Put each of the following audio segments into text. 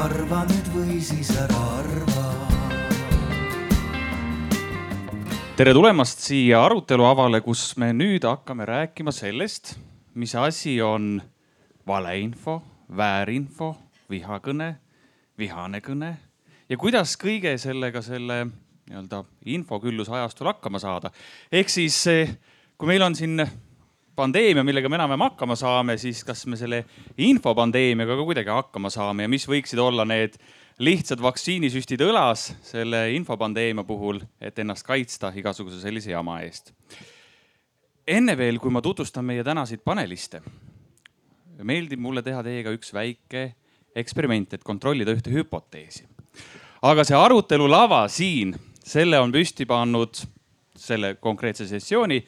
arva nüüd või siis ära arva. tere tulemast siia aruteluavale, kus me nüüd hakkame rääkima sellest, mis asi on valeinfo, väärinfo, vihakõne, vihane kõne ja kuidas kõige sellega selle nii-öelda infokülluse ajastul hakkama saada. ehk siis kui meil on siin pandeemia, millega me enam-vähem hakkama saame, siis kas me selle infopandeemiaga ka kuidagi hakkama saame ja mis võiksid olla need lihtsad vaktsiinisüstid õlas selle infopandeemia puhul, et ennast kaitsta igasuguse sellise jama eest. enne veel, kui ma tutvustan meie tänaseid paneliste, meeldib mulle teha teiega üks väike eksperiment, et kontrollida ühte hüpoteesi. aga see arutelulava siin, selle on püsti pannud selle konkreetse sessiooni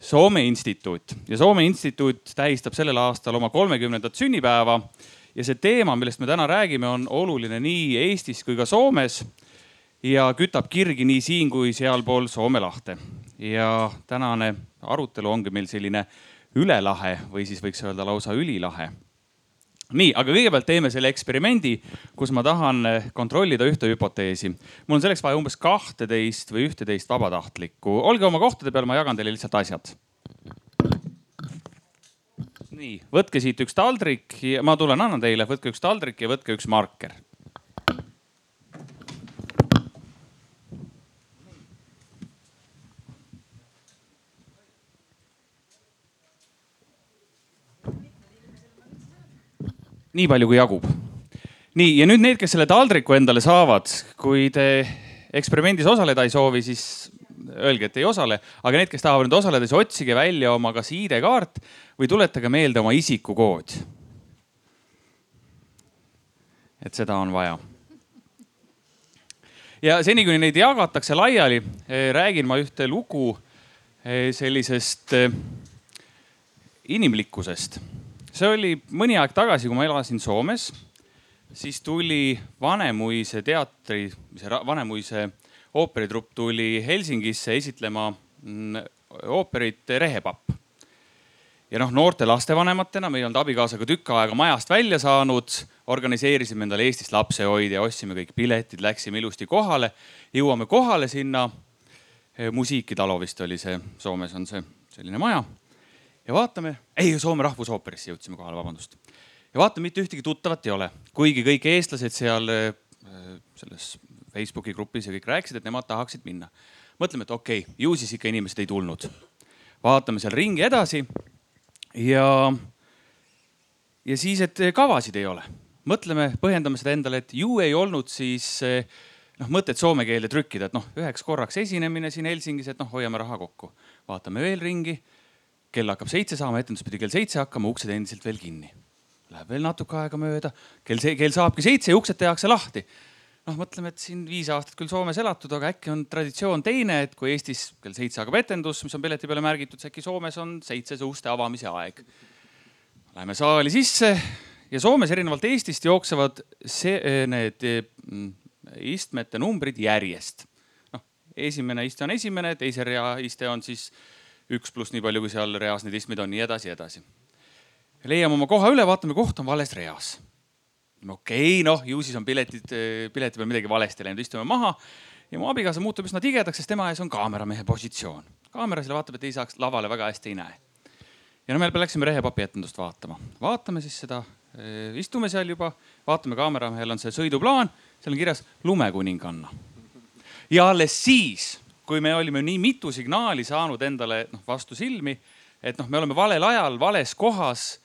Soome instituut ja Soome instituut tähistab sellel aastal oma kolmekümnendat sünnipäeva. ja see teema, millest me täna räägime, on oluline nii Eestis kui ka Soomes ja kütab kirgi nii siin kui sealpool Soome lahte. ja tänane arutelu ongi meil selline ülelahe või siis võiks öelda lausa ülilahe nii, aga kõigepealt teeme selle eksperimendi, kus ma tahan eh, kontrollida ühte hüpoteesi. mul on selleks vaja umbes kahteteist või ühteteist vabatahtlikku. olge oma kohtade peal, ma jagan teile lihtsalt asjad. nii, võtke siit üks taldrik ja ma tulen, annan teile, võtke üks taldrik ja võtke üks marker nii palju kui jagub. nii, ja nüüd need, kes selle taldriku endale saavad, kui te eksperimendis osaleda ei soovi, siis öelge, et ei osale, aga need, kes tahavad nüüd osaleda, siis otsige välja oma kas ID-kaart või tuletage meelde oma isikukood. et seda on vaja. ja seni, kuni neid jagatakse laiali, eh, räägin ma ühte lugu eh, sellisest eh, inimlikkusest see oli mõni aeg tagasi, kui ma elasin Soomes, siis tuli Vanemuise teatri, Vanemuise ooperitrupp tuli Helsingisse esitlema mm, ooperit Rehepapp. ja noh, noorte lastevanematena, me ei olnud abikaasaga tükk aega majast välja saanud, organiseerisime endale Eestist lapsehoidja, ostsime kõik piletid, läksime ilusti kohale. jõuame kohale sinna, Musiikitalo vist oli see, Soomes on see selline maja ja vaatame, ei Soome Rahvusooperisse jõudsime kohale, vabandust. ja vaatame, mitte ühtegi tuttavat ei ole, kuigi kõik eestlased seal äh, selles Facebooki grupis ja kõik rääkisid, et nemad tahaksid minna. mõtleme, et okei okay,, ju siis ikka inimesed ei tulnud. vaatame seal ringi edasi ja, ja siis, et kavasid ei ole. mõtleme, põhjendame seda endale, et ju ei olnud siis noh, mõtet soome keelde trükkida, et noh, üheks korraks esinemine siin Helsingis, et noh, hoiame raha kokku. vaatame veel ringi kell hakkab seitse saama, etendus pidi kell seitse hakkama, uksed endiselt veel kinni. Läheb veel natuke aega mööda, kell, kell saabki seitse ja uksed tehakse lahti. noh, mõtleme, et siin viis aastat küll Soomes elatud, aga äkki on traditsioon teine, et kui Eestis kell seitse hakkab etendus, mis on pileti peale märgitud, siis äkki Soomes on seitse see uste avamise aeg. Läheme saali sisse ja Soomes erinevalt Eestist jooksevad see, need mm, istmete numbrid järjest. noh, esimene iste on esimene, teise rea iste on siis üks pluss nii palju, kui seal reas neid istmeid on, nii edasi, edasi. leiame oma koha üle, vaatame, koht on vales reas. okei okay,, noh, ju siis on piletid, pileti peal midagi valesti läinud, istume maha ja mu abikaasa muutub üsna tigedaks, sest tema ees on kaameramehe positsioon. kaamera selle vaatab, et ei saaks lavale väga hästi ei näe. ja no me läksime Rehepapi etendust vaatama, vaatame siis seda, eh, istume seal juba, vaatame, kaameramehel on see sõiduplaan, seal on kirjas lumekuninganna. ja alles siis kui me olime nii mitu signaali saanud endale noh vastu silmi, et noh, me oleme valel ajal, vales kohas.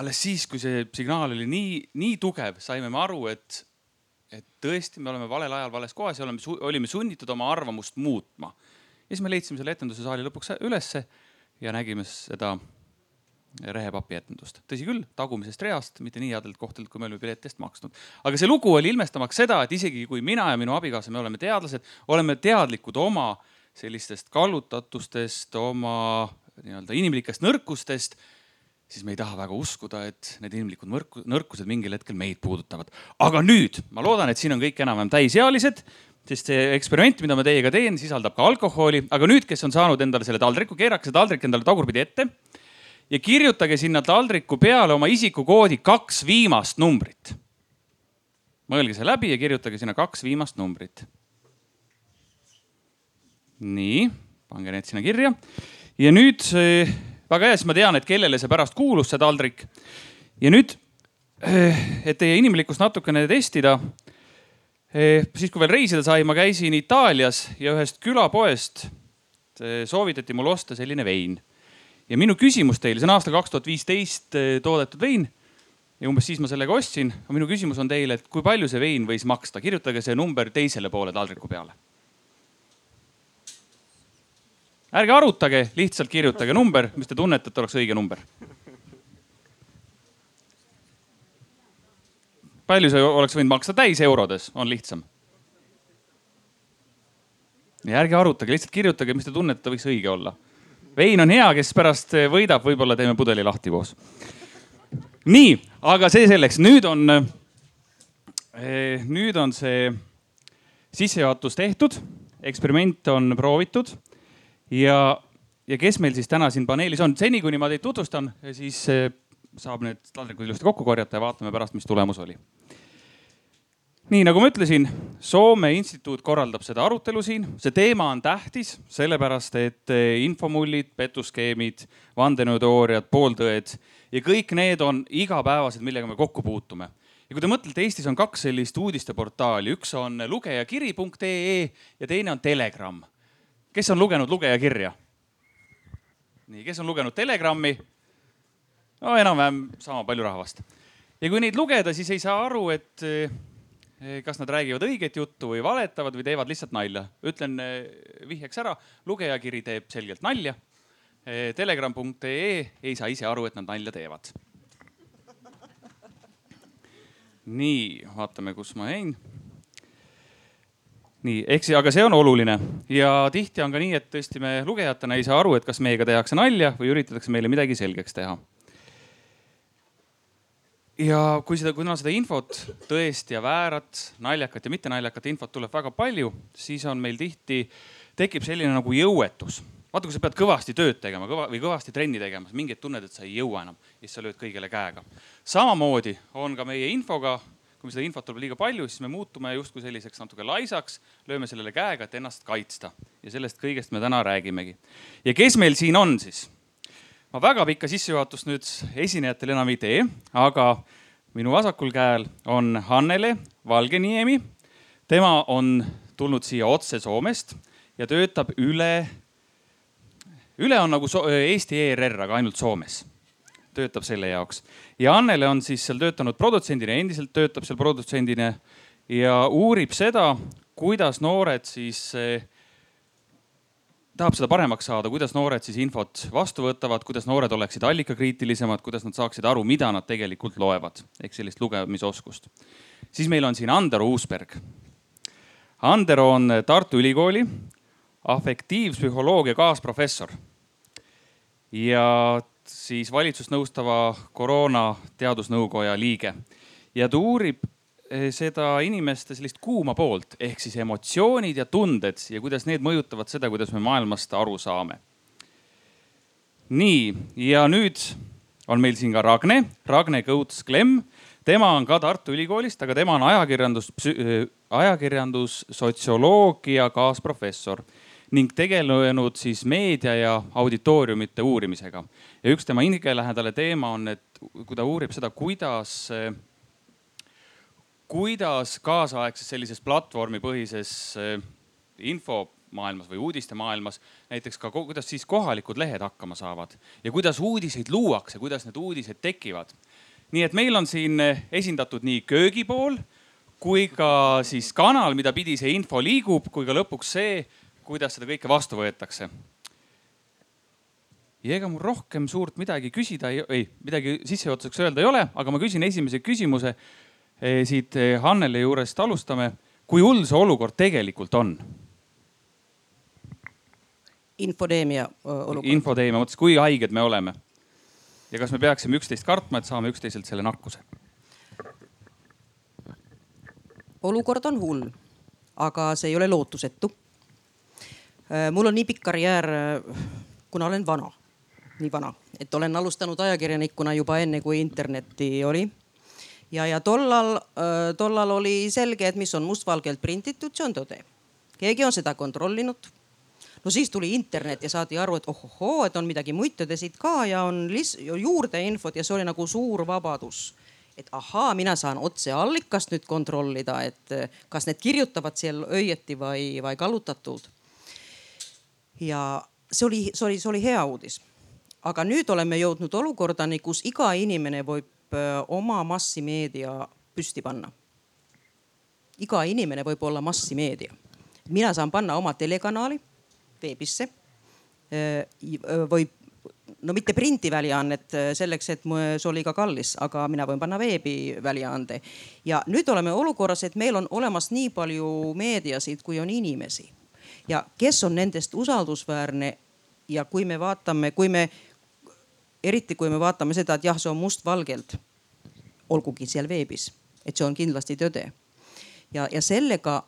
alles siis, kui see signaal oli nii, nii tugev, saime me aru, et, et tõesti, me oleme valel ajal, vales kohas ja oleme, olime sunnitud oma arvamust muutma. ja siis me leidsime selle etenduse saali lõpuks ülesse ja nägime seda rehepapi etendust. tõsi küll, tagumisest reast, mitte nii headelt kohtadelt, kui me olime pileti eest maksnud. aga see lugu oli ilmestamaks seda, et isegi kui mina ja minu abikaasa, me oleme teadlased, oleme teadlikud oma sellistest kallutatustest, oma nii-öelda inimlikest nõrkustest, siis me ei taha väga uskuda, et need inimlikud nõrku, nõrkused mingil hetkel meid puudutavad. aga nüüd ma loodan, et siin on kõik enam-vähem täisealised, sest see eksperiment, mida ma teiega teen, sisaldab ka alkoholi, aga nüüd, kes on saanud endale selle taldriku, keerake see taldrik endale tagurpidi ette ja kirjutage sinna taldriku peale oma isikukoodi kaks viimast numbrit. mõelge see läbi ja kirjutage sinna kaks viimast numbrit. nii, pange need sinna kirja. ja nüüd väga hea, siis ma tean, et kellele see pärast kuulus, see taldrik. ja nüüd, et teie inimlikkust natukene testida. siis, kui veel reisida sai, ma käisin Itaalias ja ühest külapoest soovitati mul osta selline vein. Ja minu küsimus teile, see on aastal kaks tuhat viisteist toodetud vein ja umbes siis ma sellega ostsin. minu küsimus on teile, et kui palju see vein võis maksta, kirjutage see number teisele poole taldriku peale. ärge arutage, lihtsalt kirjutage number, mis te tunnete, et oleks õige number. palju see oleks võinud maksta täis eurodes, on lihtsam. ja ärge arutage, lihtsalt kirjutage, mis te tunnete, võiks õige olla. Vein on hea, kes pärast võidab, võib-olla teeme pudeli lahti koos. Nii, aga see selleks, nüüd on, eh, nüüd on see sissejuhatus tehtud, eksperiment on proovitud ja, ja kes meil siis täna siin paneelis on, seni kuni ma teid tutvustan, siis eh, saab need taldrikud ilusti kokku korjata ja vaatame pärast, mis tulemus oli. Nii nagu ma ütlesin, Soome instituut korraldab seda arutelu siin, see teema on tähtis, sellepärast et eh, infomullid, petuskeemid, vandenõuteooriad, pooltõed ja kõik need on igapäevased, millega me kokku puutume. ja kui te mõtlete, Eestis on kaks sellist uudisteportaali, üks on lugejakiri.ee ja teine on Telegram. kes on lugenud lugejakirja? nii, kes on lugenud Telegrami? no enam-vähem sama palju rahvast. ja kui neid lugeda, siis ei saa aru, et eh, kas nad räägivad õiget juttu või valetavad või teevad lihtsalt nalja. ütlen eh, vihjeks ära, lugejakiri teeb selgelt nalja Eh, telegram.ee ei saa ise aru, et nad nalja teevad. nii, vaatame, kus ma jäin. nii, siis, aga see on oluline ja tihti on ka nii, et tõesti me lugejatena ei saa aru, et kas meiega tehakse nalja või üritatakse meile midagi selgeks teha. Ja kui seda, kuna seda infot, tõest ja väärat, naljakat ja mittenaljakat infot tuleb väga palju, siis on meil tihti, tekib selline nagu jõuetus vaata, kui sa pead kõvasti tööd tegema kõva, või kõvasti trenni tegema, siis mingi hetk tunned, et sa ei jõua enam ja siis sa lööd kõigele käega. samamoodi on ka meie infoga, kui seda infot tuleb liiga palju, siis me muutume justkui selliseks natuke laisaks, lööme sellele käega, et ennast kaitsta ja sellest kõigest me täna räägimegi. ja kes meil siin on siis? Ma väga pikka sissejuhatust nüüd esinejatele enam ei tee, aga minu vasakul käel on Hannele Valgeniemi. tema on tulnud siia otse Soomest ja töötab üle üle on nagu Eesti ERR, aga ainult Soomes. töötab selle jaoks ja Annele on siis seal töötanud produtsendina, endiselt töötab seal produtsendina ja uurib seda, kuidas noored siis eh, tahab seda paremaks saada, kuidas noored siis infot vastu võtavad, kuidas noored oleksid allikakriitilisemad, kuidas nad saaksid aru, mida nad tegelikult loevad ehk sellist lugemisoskust. siis meil on siin Andero Uusberg. Andero on Tartu Ülikooli afektiivpsühholoogia kaasprofessor ja siis valitsust nõustava koroona teadusnõukoja liige. ja ta uurib seda inimeste sellist kuuma poolt ehk siis emotsioonid ja tunded ja kuidas need mõjutavad seda, kuidas me maailmast aru saame. nii, ja nüüd on meil siin ka Ragne, Ragne Kõuts-Klemm. tema on ka Tartu Ülikoolist, aga tema on ajakirjandus, eh, ajakirjandussotsioloogia kaasprofessor ning tegelenud siis meedia ja auditooriumite uurimisega. ja üks tema hingelähedane teema on, et kui ta uurib seda, kuidas, kuidas kaasaegses sellises platvormipõhises eh, infomaailmas või uudistemaailmas näiteks ka, kuidas siis kohalikud lehed hakkama saavad ja kuidas uudiseid luuakse, kuidas need uudised tekivad. nii et meil on siin esindatud nii köögipool kui ka siis kanal, mida pidi see info liigub, kui ka lõpuks see kuidas seda kõike vastu võetakse. ja ega mul rohkem suurt midagi küsida ei, ei, midagi sissejuhatuseks öelda ei ole, aga ma küsin esimese küsimuse eh, siit eh, Hannele juurest alustame. kui hull see olukord tegelikult on? infodeemia olukord. infodeemia mõttes, kui haiged me oleme? ja kas me peaksime üksteist kartma, et saame üksteiselt selle nakkuse? olukord on hull, aga see ei ole lootusetu mul on nii pikk karjäär, kuna olen vana, nii vana, et olen alustanud ajakirjanikuna juba enne, kui internetti oli. Ja, ja tollal, tollal oli selge, et mis on mustvalgelt prinditud, see on tõde. keegi on seda kontrollinud no siis tuli internet ja saadi aru, et ohohoo, et on midagi muid tõdesid ka ja on juurde infot ja see oli nagu suur vabadus. et ahaa, mina saan otse allikast nüüd kontrollida, et kas need kirjutavad seal õieti või, või kallutatult. ja see oli, see oli, see oli hea uudis. aga nüüd oleme jõudnud olukordani, kus iga inimene võib oma massimeedia püsti panna. iga inimene võib olla massimeedia. mina saan panna oma telekanali veebisse või no mitte printiväljaannet selleks, et see oli ka kallis, aga mina võin panna veebiväljaande. ja nüüd oleme olukorras, et meil on olemas nii palju meediasid, kui on inimesi ja kes on nendest usaldusväärne ja kui me vaatame, kui me, eriti kui me vaatame seda, et jah, see on mustvalgelt, olgugi seal veebis, et see on kindlasti tõde. ja, ja sellega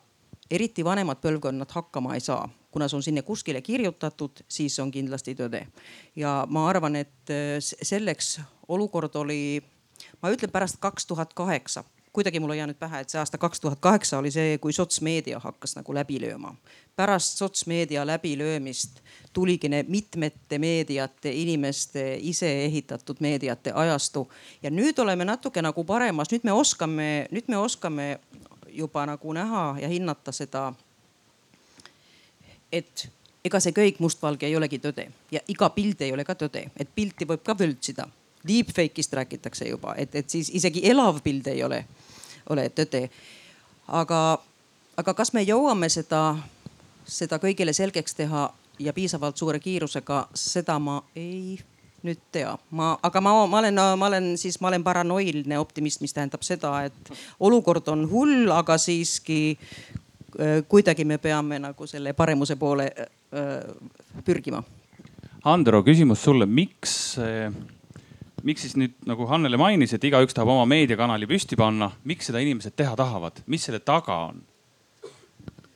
eriti vanemad põlvkonnad hakkama ei saa kuna see on sinna kuskile kirjutatud, siis on kindlasti tõde. ja ma arvan, et äh, selleks olukord oli, ma ütlen pärast kaks tuhat kaheksa kuidagi mul ei jäänud pähe, et see aasta kaks tuhat kaheksa oli see, kui sotsmeedia hakkas nagu läbi lööma. pärast sotsmeedia läbilöömist tuligi mitmete meediate, inimeste ise ehitatud meediate ajastu ja nüüd oleme natuke nagu paremas, nüüd me oskame, nüüd me oskame juba nagu näha ja hinnata seda et ega see kõik mustvalge ei olegi tõde ja iga pilt ei ole ka tõde, et pilti võib ka võltsida. Deepfake'ist räägitakse juba, et, et siis isegi elav pilt ei ole, ole tõde. aga, aga kas me jõuame seda, seda kõigile selgeks teha ja piisavalt suure kiirusega, seda ma ei nüüd tea, ma, aga ma, ma olen, ma olen siis, ma olen paranoilne optimist, mis tähendab seda, et olukord on hull, aga siiski Äh, kuidagi me peame nagu selle paremuse poole äh, pürgima. Andro, küsimus sulle, miks, miks siis nüüd nagu Hannele mainis, et igaüks tahab oma meediakanali püsti panna, miks seda inimesed teha tahavad, mis selle taga on?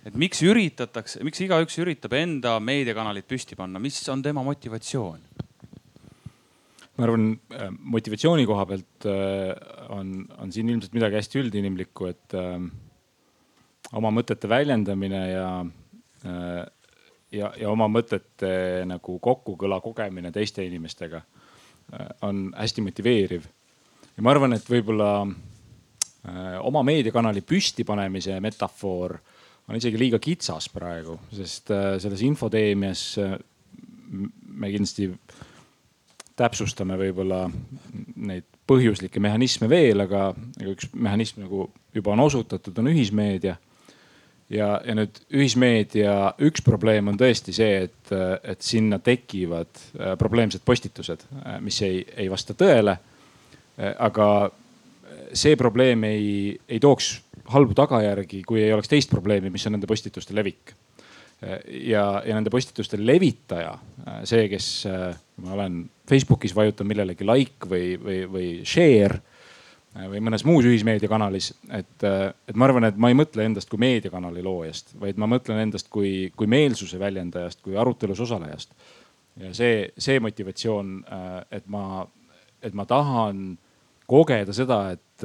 et miks üritatakse, miks igaüks üritab enda meediakanalit püsti panna, mis on tema motivatsioon? ma arvan, äh, motivatsiooni koha pealt on, on siin ilmselt midagi hästi üldinimlikku, et oma mõtete väljendamine ja, äh, ja, ja oma mõtete nagu kokkukõla kogemine teiste inimestega äh, on hästi motiveeriv. ja ma arvan, et võib-olla äh, oma meediakanali püstipanemise metafoor on isegi liiga kitsas praegu, sest selles infoteemias me kindlasti täpsustame võib-olla neid põhjuslikke mehhanisme veel, aga üks mehhanism nagu juba on osutatud, on ühismeedia ja, ja nüüd ühismeedia üks probleem on tõesti see, et, et sinna tekivad äh, probleemsed postitused, äh, mis ei, ei vasta tõele. Äh, aga see probleem ei, ei tooks halbu tagajärgi, kui ei oleks teist probleemi, mis on nende postituste levik. ja, ja nende postituste levitaja, see, kes ma olen Facebookis, vajutan millelegi like või, või, või share või mõnes muus ühismeediakanalis. et, äh, et ma arvan, et ma ei mõtle endast kui meediakanali loojast, vaid ma mõtlen endast kui, kui meelsuse väljendajast, kui arutelus osalejast. ja see, see motivatsioon, äh, et ma, et ma tahan kogeda seda, et,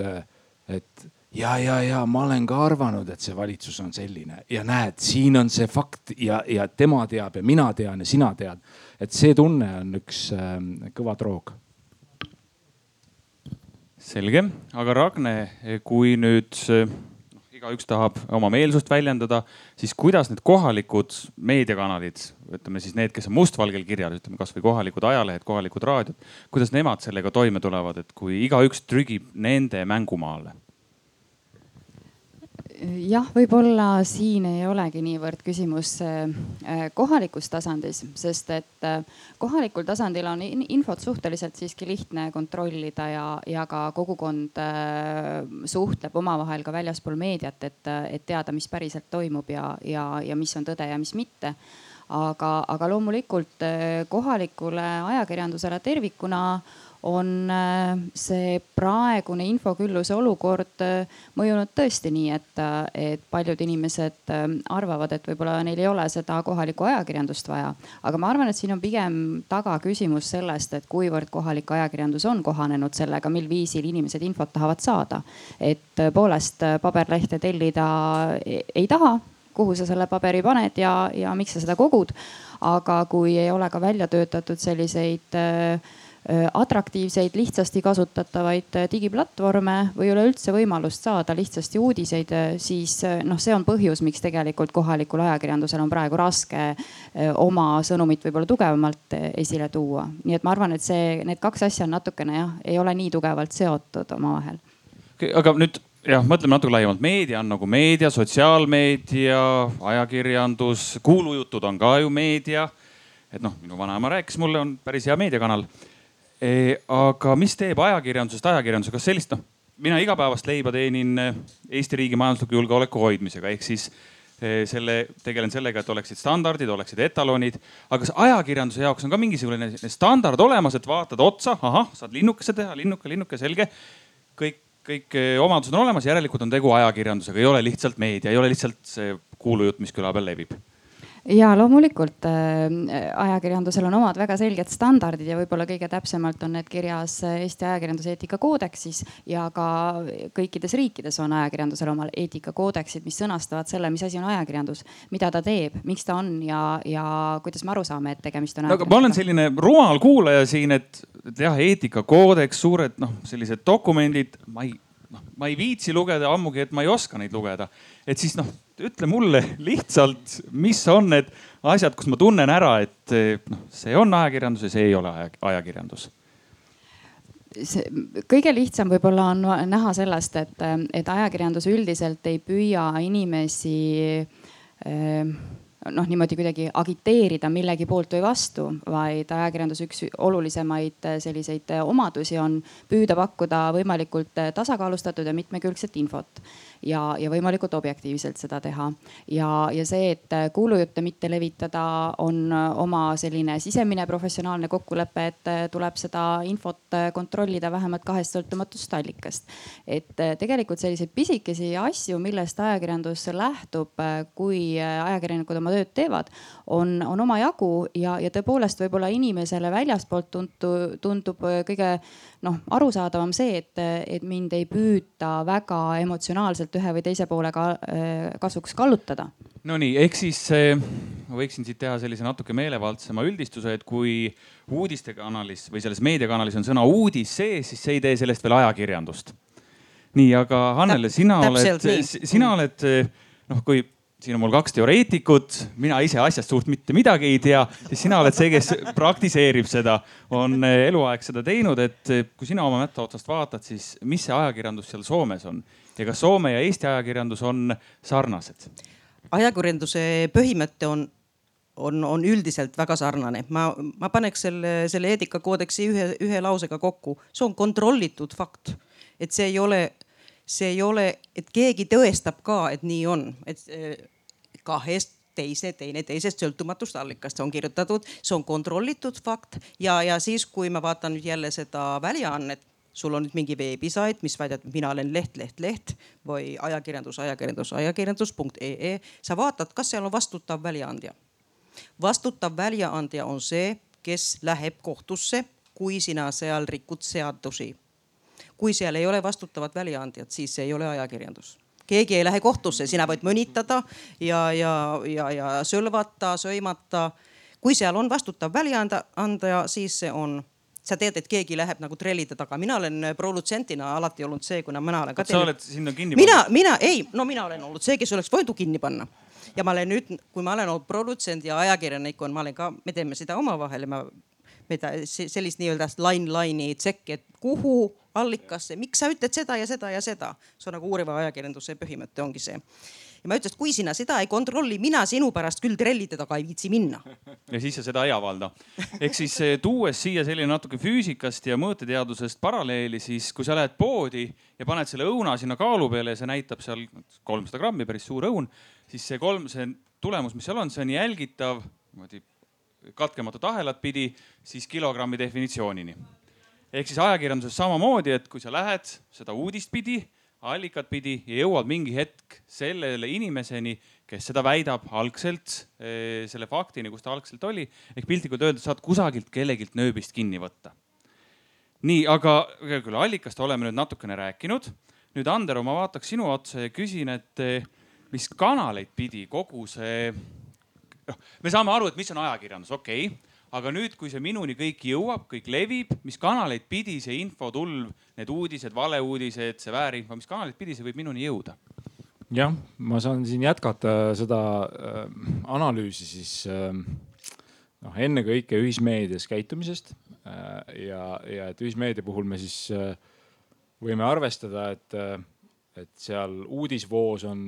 et ja, ja, ja ma olen ka arvanud, et see valitsus on selline ja näed, siin on see fakt ja, ja tema teab ja mina tean ja sina tead. et see tunne on üks äh, kõva droog selge, aga Ragne, kui nüüd noh, igaüks tahab oma meelsust väljendada, siis kuidas need kohalikud meediakanalid, ütleme siis need, kes on mustvalgel kirjal, ütleme kasvõi kohalikud ajalehed, kohalikud raadiod, kuidas nemad sellega toime tulevad, et kui igaüks trügib nende mängumaale? Jah, võib-olla siin ei olegi niivõrd küsimus äh, kohalikus tasandis, sest et äh, kohalikul tasandil on infot suhteliselt siiski lihtne kontrollida ja, ja ka kogukond äh, suhtleb omavahel ka väljaspool meediat, et, et teada, mis päriselt toimub ja, ja, ja mis on tõde ja mis mitte. Aga, aga loomulikult kohalikule ajakirjandusele tervikuna on äh, see praegune infokülluse olukord äh, mõjunud tõesti nii, et, äh, et paljud inimesed arvavad, et võib-olla neil ei ole seda kohalikku ajakirjandust vaja. aga ma arvan, et siin on pigem taga küsimus sellest, et kuivõrd kohalik ajakirjandus on kohanenud sellega, mil viisil inimesed infot tahavad saada. et tõepoolest paberlehte tellida ei taha kuhu sa selle paberi paned ja, ja miks sa seda kogud. aga kui ei ole ka välja töötatud selliseid Äh, atraktiivseid, lihtsasti kasutatavaid äh, digiplatvorme või üleüldse võimalust saada lihtsasti uudiseid, äh, siis noh, see on põhjus, miks tegelikult kohalikul ajakirjandusel on praegu raske oma sõnumit võib-olla tugevamalt esile tuua. nii et ma arvan, et see, need kaks asja on natukene jah, ei ole nii tugevalt seotud omavahel. aga nüüd jah, mõtleme natuke laiemalt, meedia on nagu meedia, sotsiaalmeedia, ajakirjandus, kuulujutud on ka ju meedia. et noh, minu vanaema rääkis mulle, on päris hea meediakanal aga mis teeb ajakirjandusest ajakirjanduse, kas sellist noh, mina igapäevast leiba teenin eh, Eesti riigi majandusliku julgeoleku hoidmisega, ehk siis eh, selle, tegelen sellega, et oleksid standardid, oleksid etalonid. aga kas ajakirjanduse jaoks on ka mingisugune standard olemas, et vaatad otsa, ahah, saad linnukese teha, linnuke, linnuke, selge. kõik, kõik eh, omadused on olemas, järelikult on tegu ajakirjandusega, ei ole lihtsalt meedia, ei ole lihtsalt see kuulujutt, mis küla peal levib ja loomulikult äh, ajakirjandusel on omad väga selged standardid ja võib-olla kõige täpsemalt on need kirjas Eesti ajakirjanduse eetikakoodeksis ja ka kõikides riikides on ajakirjandusel omal eetikakoodeksid, mis sõnastavad selle, mis asi on ajakirjandus, mida ta teeb, miks ta on ja, ja kuidas me aru saame, et tegemist on. aga ma olen selline rumal kuulaja siin, et, et jah, eetikakoodeks, suured noh, sellised dokumendid, ma ei noh, ma ei viitsi lugeda, ammugi, et ma ei oska neid lugeda. et siis noh, ütle mulle lihtsalt, mis on need asjad, kus ma tunnen ära, et noh, see on ajakirjandus ja see ei ole ajakirjandus. See kõige lihtsam võib-olla on näha sellest, et, et ajakirjandus üldiselt ei püüa inimesi äh, noh, niimoodi kuidagi agiteerida millegi poolt või vastu, vaid ajakirjanduse üks olulisemaid selliseid omadusi on püüda pakkuda võimalikult tasakaalustatud ja mitmekülgset infot ja, ja võimalikult objektiivselt seda teha. ja, ja see, et kuulujutte mitte levitada, on oma selline sisemine professionaalne kokkulepe, et tuleb seda infot kontrollida vähemalt kahest sõltumatust allikast. et tegelikult selliseid pisikesi asju, millest ajakirjandus lähtub, kui ajakirjanikud oma tööd teevad, on, on omajagu ja, ja tõepoolest võib-olla inimesele väljaspoolt tuntu, tundub kõige noh, arusaadavam see, et, et mind ei püüta väga emotsionaalselt ühe või teise poole ka, kasuks kallutada. Nonii, ehk siis ma võiksin siit teha sellise natuke meelevaldsema üldistuse, et kui uudistekanalis või selles meediakanalis on sõna uudis sees, siis see ei tee sellest veel ajakirjandust. nii, aga Hannele, sina oled, sina oled noh, kui siin on mul kaks teoreetikut, mina ise asjast suurt mitte midagi ei tea, siis sina oled see, kes praktiseerib seda, on eluaeg seda teinud, et kui sina oma mätta otsast vaatad, siis mis see ajakirjandus seal Soomes on ja kas Soome ja Eesti ajakirjandus on sarnased? ajakirjanduse põhimõte on, on, on üldiselt väga sarnane. ma, ma paneks selle, selle eetikakoodeksi ühe, ühe lausega kokku, see on kontrollitud fakt, et see ei ole see ei ole, et keegi tõestab ka, et nii on, et kahest teise, teineteisest sõltumatust allikast, see on kirjutatud, see on kontrollitud fakt ja, ja siis, kui ma vaatan nüüd jälle seda väljaannet, sul on nüüd mingi veebisait, mis väidab, et mina olen leht, leht, leht või ajakirjandus, ajakirjandus, ajakirjandus.ee. sa vaatad, kas seal on vastutav väljaandja. vastutav väljaandja on see, kes läheb kohtusse, kui sina seal rikud seadusi. Kui seal ei ole vastutavat väljaandjat, siis see ei ole ajakirjandus keegi ei lähe kohtusse, sina võid mõnitada ja, ja, ja, ja solvata, sõimata. kui seal on vastutav väljaandaja, siis see on sa tead, et keegi läheb nagu trellide taga, mina olen produtsentina alati olnud see, kuna mina olen ka. sa oled sinna kinni pannud? mina, mina ei, no mina olen olnud see, kes oleks võinud kinni panna. ja ma olen nüüd, kui ma olen olnud produtsent ja ajakirjanik on, ma olen ka, me teeme seda omavahel ja ma, me ta, sellist nii-öelda line line'i tsekki, et kuhu allikasse, miks sa ütled seda ja seda ja seda. see on nagu uuriva ajakirjanduse põhimõte ongi see. ja ma ütlesin, et kui sina seda ei kontrolli, mina sinu pärast küll trellide taga ei viitsi minna. ja siis sa seda ei avalda. ehk siis eh, tuues siia selline natuke füüsikast ja mõõteteadusest paralleeli, siis kui sa lähed poodi ja paned selle õuna sinna kaalu peale ja see näitab seal kolmsada grammi, päris suur õun, siis see kolm, see tulemus, mis seal on, see on jälgitav niimoodi katkematut ahelat pidi, siis kilogrammi definitsioonini. ehk siis ajakirjanduses samamoodi, et kui sa lähed seda uudist pidi, allikat pidi ja jõuad mingi hetk sellele inimeseni, kes seda väidab algselt, selle faktini, kus ta algselt oli, ehk piltlikult öeldes saad kusagilt kellegilt nööbist kinni võtta. nii, aga küll allikast oleme nüüd natukene rääkinud. nüüd Ander, ma vaataks sinu otsa ja küsin, et mis kanaleid pidi kogu see noh, me saame aru, et mis on ajakirjandus, okei okay., aga nüüd, kui see minuni kõik jõuab, kõik levib, mis kanaleid pidi see infotulv, need uudised, valeuudised, see väärinfo, mis kanaleid pidi see võib minuni jõuda? jah, ma saan siin jätkata seda äh, analüüsi siis äh, noh, ennekõike ühismeedias käitumisest äh, ja, ja et ühismeedia puhul me siis äh, võime arvestada, et äh,, et seal uudisvoos on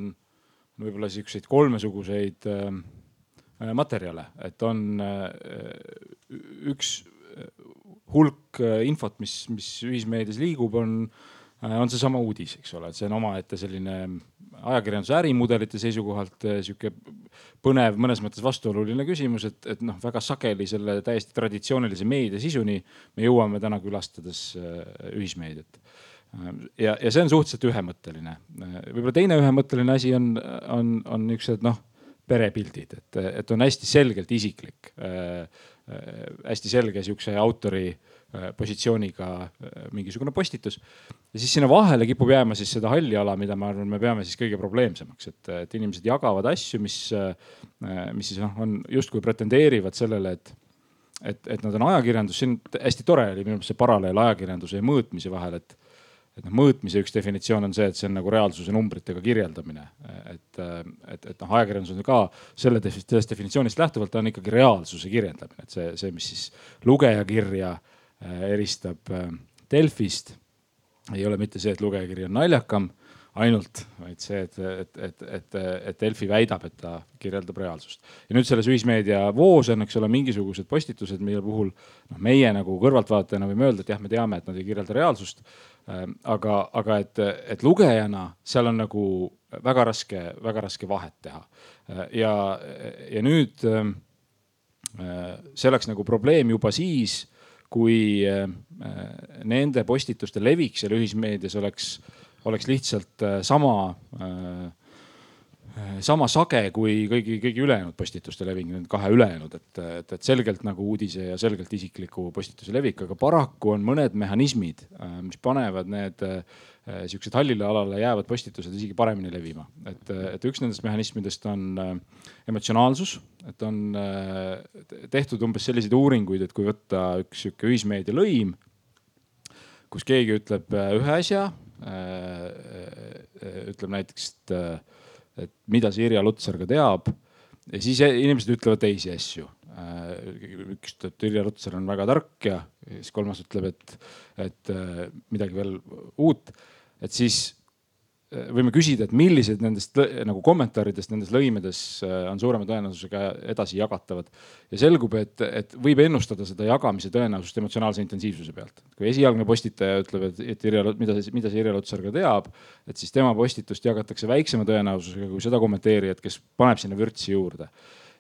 võib-olla siukseid kolmesuguseid äh, Äh, materjale, et on äh, üks äh, hulk infot, mis, mis ühismeedias liigub, on, on seesama uudis, eks ole, et see on omaette selline ajakirjanduse ärimudelite seisukohalt sihuke põnev, mõnes mõttes vastuoluline küsimus, et, et noh, väga sageli selle täiesti traditsioonilise meedia sisuni me jõuame täna külastades ühismeediat ja, ja see on suhteliselt ühemõtteline. võib-olla teine ühemõtteline asi on, on, on niisugused noh perepildid, et, et on hästi selgelt isiklik äh,. Äh, hästi selge sihukese autori äh, positsiooniga äh, mingisugune postitus. ja siis sinna vahele kipub jääma siis seda halli ala, mida ma arvan, me peame siis kõige probleemsemaks, et, et inimesed jagavad asju, mis, äh, mis siis noh, on justkui pretendeerivad sellele, et et, et nad on ajakirjandus, siin hästi tore oli minu meelest see paralleel ajakirjanduse ja mõõtmise vahel, et et noh, mõõtmise üks definitsioon on see, et see on nagu reaalsuse numbritega kirjeldamine. et, et, et noh, ajakirjandus on ka selle, sellest definitsioonist lähtuvalt ta on ikkagi reaalsuse kirjeldamine, et see, see, mis siis lugejakirja äh, eristab äh, Delfist, ei ole mitte see, et lugejakiri on naljakam ainult, vaid see, et, et, et, et, et Delfi väidab, et ta kirjeldab reaalsust. ja nüüd selles ühismeedia voos on, eks ole, mingisugused postitused, mille puhul noh, meie nagu kõrvaltvaatajana võime öelda, et jah, me teame, et nad ei kirjelda reaalsust Ähm, aga, aga et, et lugejana seal on nagu väga raske, väga raske vahet teha. Äh, ja, ja nüüd ähm, äh, see oleks nagu probleem juba siis, kui äh, nende postituste levik seal ühismeedias oleks, oleks lihtsalt sama sama sage kui kõigi, kõigi ülejäänud postituste leving, need kahe ülejäänud, et, et, et selgelt nagu uudise ja selgelt isikliku postituse levik, aga paraku on mõned mehhanismid, äh, mis panevad need äh, siuksed hallile alale jäävad postitused isegi paremini levima. et, et üks nendest mehhanismidest on äh, emotsionaalsus, et on tehtud umbes selliseid uuringuid, et kui võtta üks sihuke ühismeedia lõim, kus keegi ütleb ühe asja, ütleb näiteks, et et mida see Irja Lutsar ka teab. ja siis inimesed ütlevad teisi asju. Äh, üks ütleb, et Irja Lutsar on väga tark ja siis kolmas ütleb, et, et äh, midagi veel uut. et siis võime küsida, et millised nendest nagu kommentaaridest nendes lõimedes äh, on suurema tõenäosusega edasi jagatavad. ja selgub, et, et võib ennustada seda jagamise tõenäosust emotsionaalse intensiivsuse pealt. kui esialgne postitaja ütleb, et, et Irja, mida, mida see Irja Lutsar ka teab, et siis tema postitust jagatakse väiksema tõenäosusega kui seda kommenteerijat, kes paneb sinna vürtsi juurde.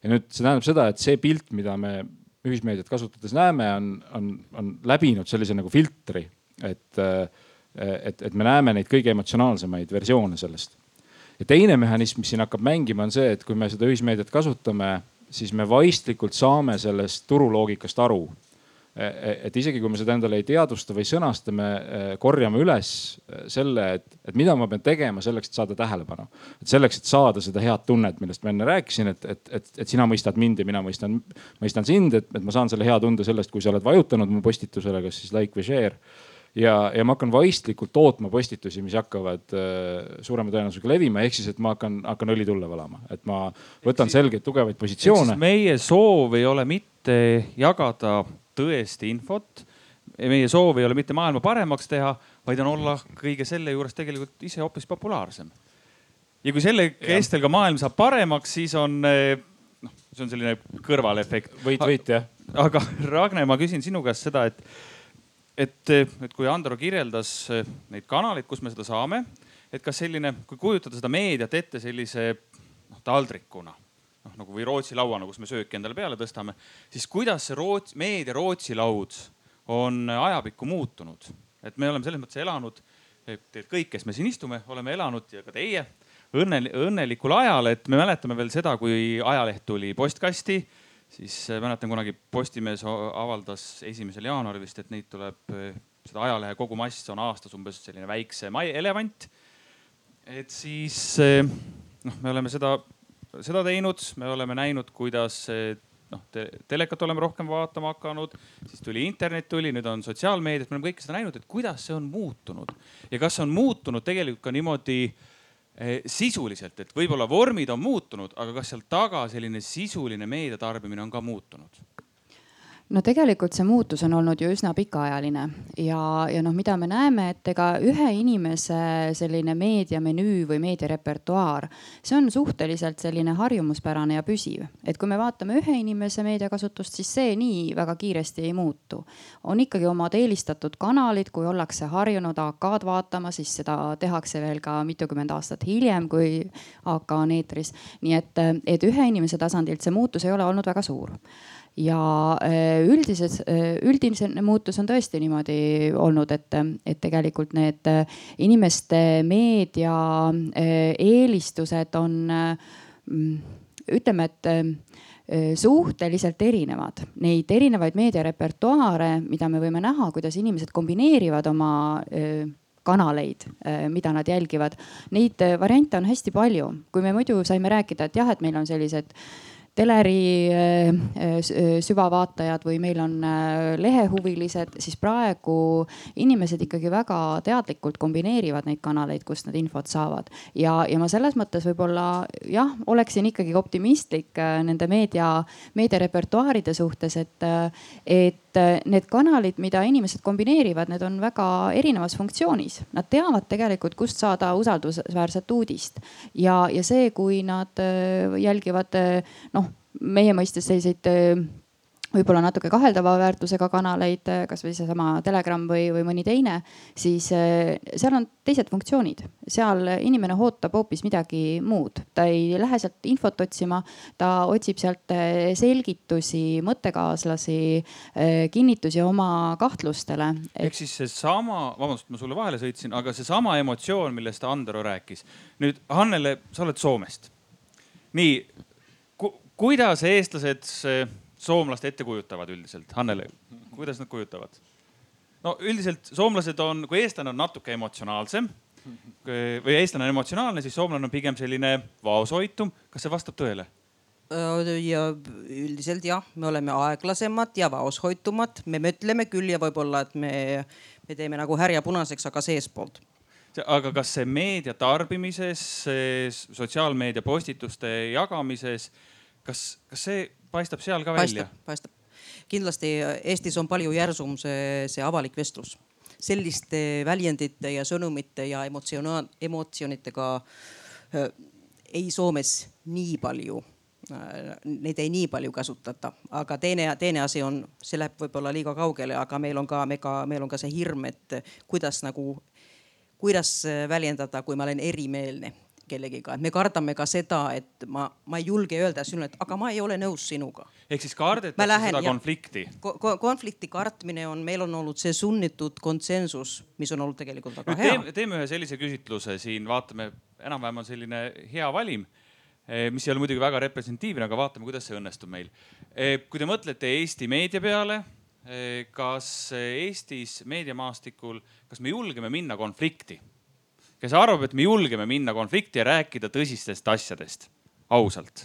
ja nüüd see tähendab seda, et see pilt, mida me ühismeediat kasutades näeme, on, on, on läbinud sellise nagu filtri, et äh, et, et me näeme neid kõige emotsionaalsemaid versioone sellest. ja teine mehhanism, mis siin hakkab mängima, on see, et kui me seda ühismeediat kasutame, siis me vaistlikult saame sellest turuloogikast aru. E, e, et isegi kui me seda endale ei teadvusta või sõnasta, me e, korjame üles selle, et, et mida ma pean tegema selleks, et saada tähelepanu. et selleks, et saada seda head tunnet, millest ma enne rääkisin, et, et, et, et sina mõistad mind ja mina mõistan, mõistan sind, et, et ma saan selle hea tunde sellest, kui sa oled vajutanud mu postitusele, kas siis like või share ja, ja ma hakkan vaistlikult tootma postitusi, mis hakkavad äh, suurema tõenäosusega levima, ehk siis, et ma hakkan, hakkan õli tulle valama, et ma võtan selgeid tugevaid positsioone. meie soov ei ole mitte jagada tõesti infot. meie soov ei ole mitte maailma paremaks teha, vaid on olla kõige selle juures tegelikult ise hoopis populaarsem. ja kui selle kestel ka maailm saab paremaks, siis on äh, noh, see on selline kõrvalefekt. võit, võit jah. aga Ragne, ma küsin sinu käest seda, et et, et kui Andro kirjeldas eh, neid kanaleid, kus me seda saame, et kas selline, kui kujutada seda meediat ette sellise noh, taldrikuna, noh nagu või Rootsi lauana, kus me sööki endale peale tõstame, siis kuidas see Rootsi, meedia Rootsi laud on ajapikku muutunud, et me oleme selles mõttes elanud, et kõik, kes me siin istume, oleme elanud ja ka teie õnne, õnnelikul ajal, et me mäletame veel seda, kui ajaleht tuli postkasti siis äh, mäletan kunagi Postimees avaldas esimesel jaanuaril vist, et neid tuleb, äh, seda ajalehe kogumass on aastas umbes selline väiksem elevant. et siis äh, noh, me oleme seda, seda teinud, me oleme näinud, kuidas noh te, telekat oleme rohkem vaatama hakanud, siis tuli internet tuli, nüüd on sotsiaalmeediat, me oleme kõike seda näinud, et kuidas see on muutunud ja kas on muutunud tegelikult ka niimoodi sisuliselt, et võib-olla vormid on muutunud, aga kas seal taga selline sisuline meediatarbimine on ka muutunud? No tegelikult see muutus on olnud ju üsna pikaajaline ja, ja noh, mida me näeme, et ega ühe inimese selline meediamenüü või meediarepertuaar, see on suhteliselt selline harjumuspärane ja püsiv. et kui me vaatame ühe inimese meediakasutust, siis see nii väga kiiresti ei muutu. on ikkagi omad eelistatud kanalid, kui ollakse harjunud AK-d vaatama, siis seda tehakse veel ka mitukümmend aastat hiljem, kui AK on eetris. nii et, et ühe inimese tasandilt see muutus ei ole olnud väga suur ja äh, üldises, äh, üldine muutus on tõesti niimoodi olnud, et, et tegelikult need äh, inimeste meedia eelistused on ütleme, et suhteliselt erinevad. Neid erinevaid meediarepertuaare, mida me võime näha, kuidas inimesed kombineerivad oma kanaleid, mida nad jälgivad. Neid variante on hästi palju, kui me muidu saime rääkida, et jah, et meil on sellised teleri äh, äh, süvavaatajad või meil on lehehuvilised, siis praegu inimesed ikkagi väga teadlikult kombineerivad neid kanaleid, kust nad infot saavad. ja, ja ma selles mõttes võib-olla jah, oleksin ikkagi optimistlik nende meedia, meediarepertuaaride suhtes, et, et need kanalid, mida inimesed kombineerivad, need on väga erinevas funktsioonis. Nad teavad tegelikult, kust saada usaldusväärset uudist ja, ja see, kui nad jälgivad noh meie mõistes selliseid võib-olla natuke kaheldava väärtusega kanaleid, kasvõi seesama Telegram või, või mõni teine, siis seal on teised funktsioonid. seal inimene ootab hoopis midagi muud, ta ei lähe sealt infot otsima, ta otsib sealt selgitusi, mõttekaaslasi, kinnitusi oma kahtlustele. ehk siis seesama, vabandust, ma sulle vahele sõitsin, aga seesama emotsioon, millest Andero rääkis. nüüd Hannele, sa oled Soomest. nii kuidas eestlased soomlast ette kujutavad üldiselt? Hannele, kuidas nad kujutavad? no üldiselt soomlased on, kui eestlane on natuke emotsionaalsem või eestlane on emotsionaalne, siis soomlane on pigem selline vaoshoitum. kas see vastab tõele? ja üldiselt jah, me oleme aeglasemad ja vaoshoitumad, me mõtleme küll ja võib-olla, et me, me teeme nagu härja punaseks, aga seestpoolt aga kas see meedia tarbimises, sotsiaalmeedia postituste jagamises kas, kas see paistab seal ka paistab, välja? paistab, kindlasti Eestis on palju järsum see, see avalik vestlus. selliste väljendite ja sõnumite ja emotsionaal, emotsioonidega äh, ei Soomes nii palju äh, neid ei nii palju kasutata, aga teine, teine asi on, see läheb võib-olla liiga kaugele, aga meil on ka, me ka, meil on ka see hirm, et kuidas nagu, kuidas väljendada, kui ma olen erimeelne kellegiga, et me kardame ka seda, et ma, ma ei julge öelda sinule, et aga ma ei ole nõus sinuga. ehk siis kardetakse lähen, seda konflikti ko? konflikti kartmine on, meil on olnud see sunnitud konsensus, mis on olnud tegelikult väga hea. teeme, teeme ühe sellise küsitluse siin, vaatame, enam-vähem on selline hea valim eh, mis ei ole muidugi väga representatiivne, aga vaatame, kuidas see õnnestub meil. Eh, kui te mõtlete Eesti meedia peale, eh, kas Eestis meediamaastikul, kas me julgeme minna konflikti? Kes arvab, et me julgeme minna konflikti ja rääkida tõsistest asjadest, ausalt.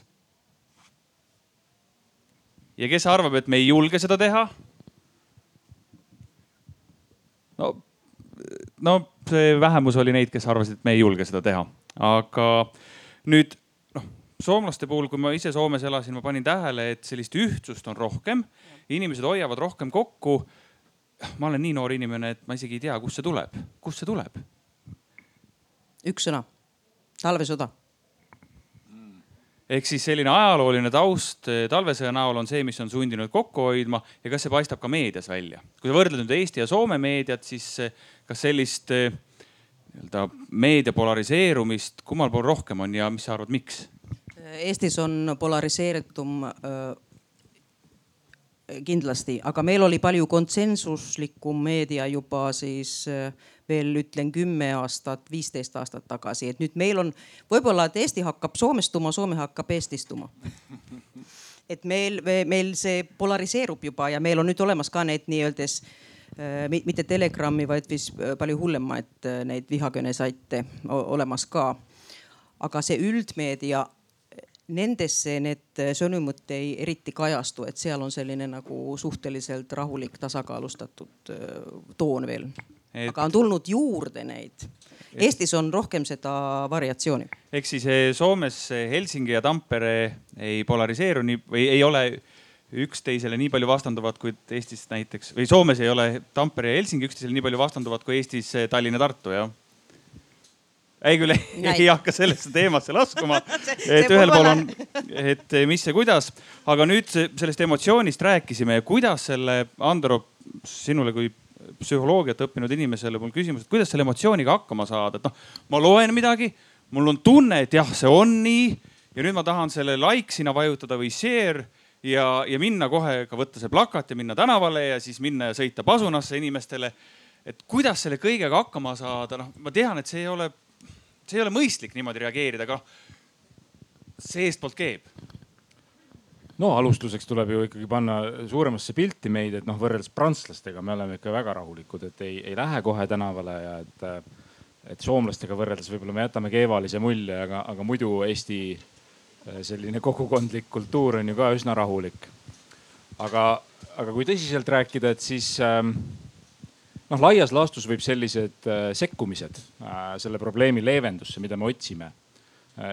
ja kes arvab, et me ei julge seda teha? no, no see vähemus oli neid, kes arvasid, et me ei julge seda teha, aga nüüd noh, soomlaste puhul, kui ma ise Soomes elasin, ma panin tähele, et sellist ühtsust on rohkem, inimesed hoiavad rohkem kokku. ma olen nii noor inimene, et ma isegi ei tea, kust see tuleb, kust see tuleb üks sõna, talvesõda ehk siis selline ajalooline taust eh, talvesõja näol on see, mis on sundinud kokku hoidma ja kas see paistab ka meedias välja? kui sa võrdled nüüd Eesti ja Soome meediat, siis eh, kas sellist eh, nii-öelda meedia polariseerumist kummal pool rohkem on ja mis sa arvad, miks? Eestis on polariseeritum kindlasti, aga meil oli palju konsensuslikum meedia juba siis veel ütlen kümme aastat, viisteist aastat tagasi, et nüüd meil on võib-olla, et Eesti hakkab soomestuma, Soome hakkab eestistuma. et meil, meil see polariseerub juba ja meil on nüüd olemas ka need nii-öeldes mitte Telegrami, vaid vist palju hullemaid neid vihakõnesaite olemas ka. aga see üldmeedia nendesse need sõnumid ei eriti kajastu, et seal on selline nagu suhteliselt rahulik, tasakaalustatud toon veel et.... aga on tulnud juurde neid. Eestis on rohkem seda variatsiooni. ehk siis eh, Soomes Helsingi ja Tampere ei polariseeru nii või ei ole üksteisele nii palju vastanduvad, kui Eestis näiteks või Soomes ei ole Tampere ja Helsingi üksteisele nii palju vastanduvad kui Eestis eh, Tallinn ja Tartu, jah? ei küll ei, hakka sellesse teemasse laskuma et ühel pool on, et mis ja kuidas, aga nüüd sellest emotsioonist rääkisime kuidas selle, Andro, sinule kui psühholoogiat õppinud inimesele mul küsimus, et kuidas selle emotsiooniga hakkama saada, et noh, ma loen midagi, mul on tunne, et jah, see on nii ja nüüd ma tahan selle like sinna vajutada või share ja, ja minna kohe ka võtta see plakat ja minna tänavale ja siis minna ja sõita pasunasse inimestele. et kuidas selle kõigega hakkama saada, noh, ma tean, et see ei ole see ei ole mõistlik niimoodi reageerida, aga see eestpoolt keeb no alustuseks tuleb ju ikkagi panna suuremasse pilti meid, et noh, võrreldes prantslastega me oleme ikka väga rahulikud, et ei, ei lähe kohe tänavale ja et, et soomlastega võrreldes võib-olla me jätame keevalise mulje, aga, aga muidu Eesti eh, selline kogukondlik kultuur on ju ka üsna rahulik. aga, aga kui tõsiselt rääkida, et siis ähm, noh, laias laastus võib sellised äh, sekkumised äh, selle probleemi leevendusse, mida me otsime äh,,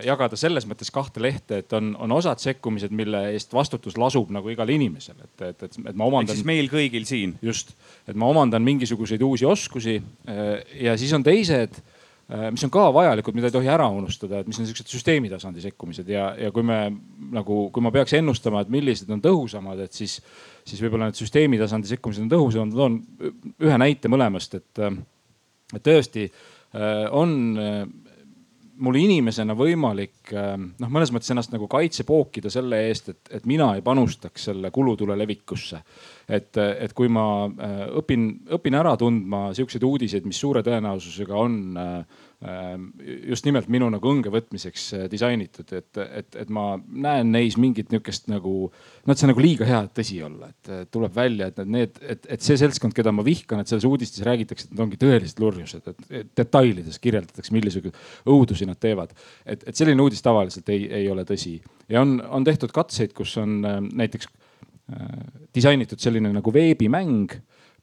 jagada selles mõttes kahte lehte, et on, on osad sekkumised, mille eest vastutus lasub nagu igal inimesel, et, et, et, et ma omandan. ehk siis meil kõigil siin. just, et ma omandan mingisuguseid uusi oskusi äh, ja siis on teised äh, mis on ka vajalikud, mida ei tohi ära unustada, et mis on siuksed süsteemi tasandi sekkumised ja, ja kui me nagu, kui ma peaks ennustama, et millised on tõhusamad, et siis siis võib-olla need süsteemi tasandi sekkumised on tõhusamad. ma toon ühe näite mõlemast, et, et tõesti äh, on äh, mul inimesena võimalik äh, noh, mõnes mõttes ennast nagu kaitse pookida selle eest, et, et mina ei panustaks selle kulutule levikusse. Et, et kui ma õpin, õpin ära tundma siukseid uudiseid, mis suure tõenäosusega on äh, Ehm, just nimelt minu nagu õnge võtmiseks äh, disainitud, et, et, et ma näen neis mingit niisugust nagu, noh, et see on nagu liiga hea, et tõsi olla, et tuleb välja, et need, et, et see seltskond, keda ma vihkan, et selles uudistes räägitakse, et nad ongi tõelised lurjused, et detailides kirjeldatakse, milliseid õudusi nad teevad. et, et selline uudis tavaliselt ei, ei ole tõsi ja on, on tehtud katseid, kus on äh, näiteks äh, disainitud selline nagu veebimäng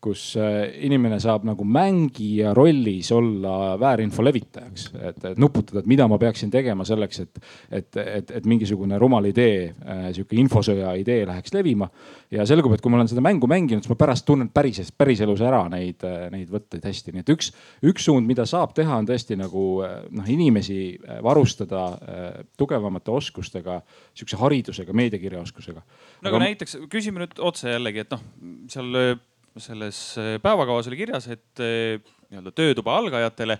kus äh, inimene saab nagu mängija rollis olla väärinfo levitajaks, et, et nuputada, et mida ma peaksin tegema selleks, et, et, et, et mingisugune rumal idee, äh, sihuke infosõja idee läheks levima. ja selgub, et kui ma olen seda mängu mänginud, siis ma pärast tunnen päris, päriselus ära neid, äh, neid võtteid hästi, nii et üks, üks suund, mida saab teha, on tõesti nagu noh, inimesi varustada tugevamate oskustega, sihukese haridusega, meediakirjaoskusega. no aga näiteks küsime nüüd otse jällegi, et noh, seal selles äh, päevakavas oli kirjas, et äh, nii-öelda töötuba algajatele.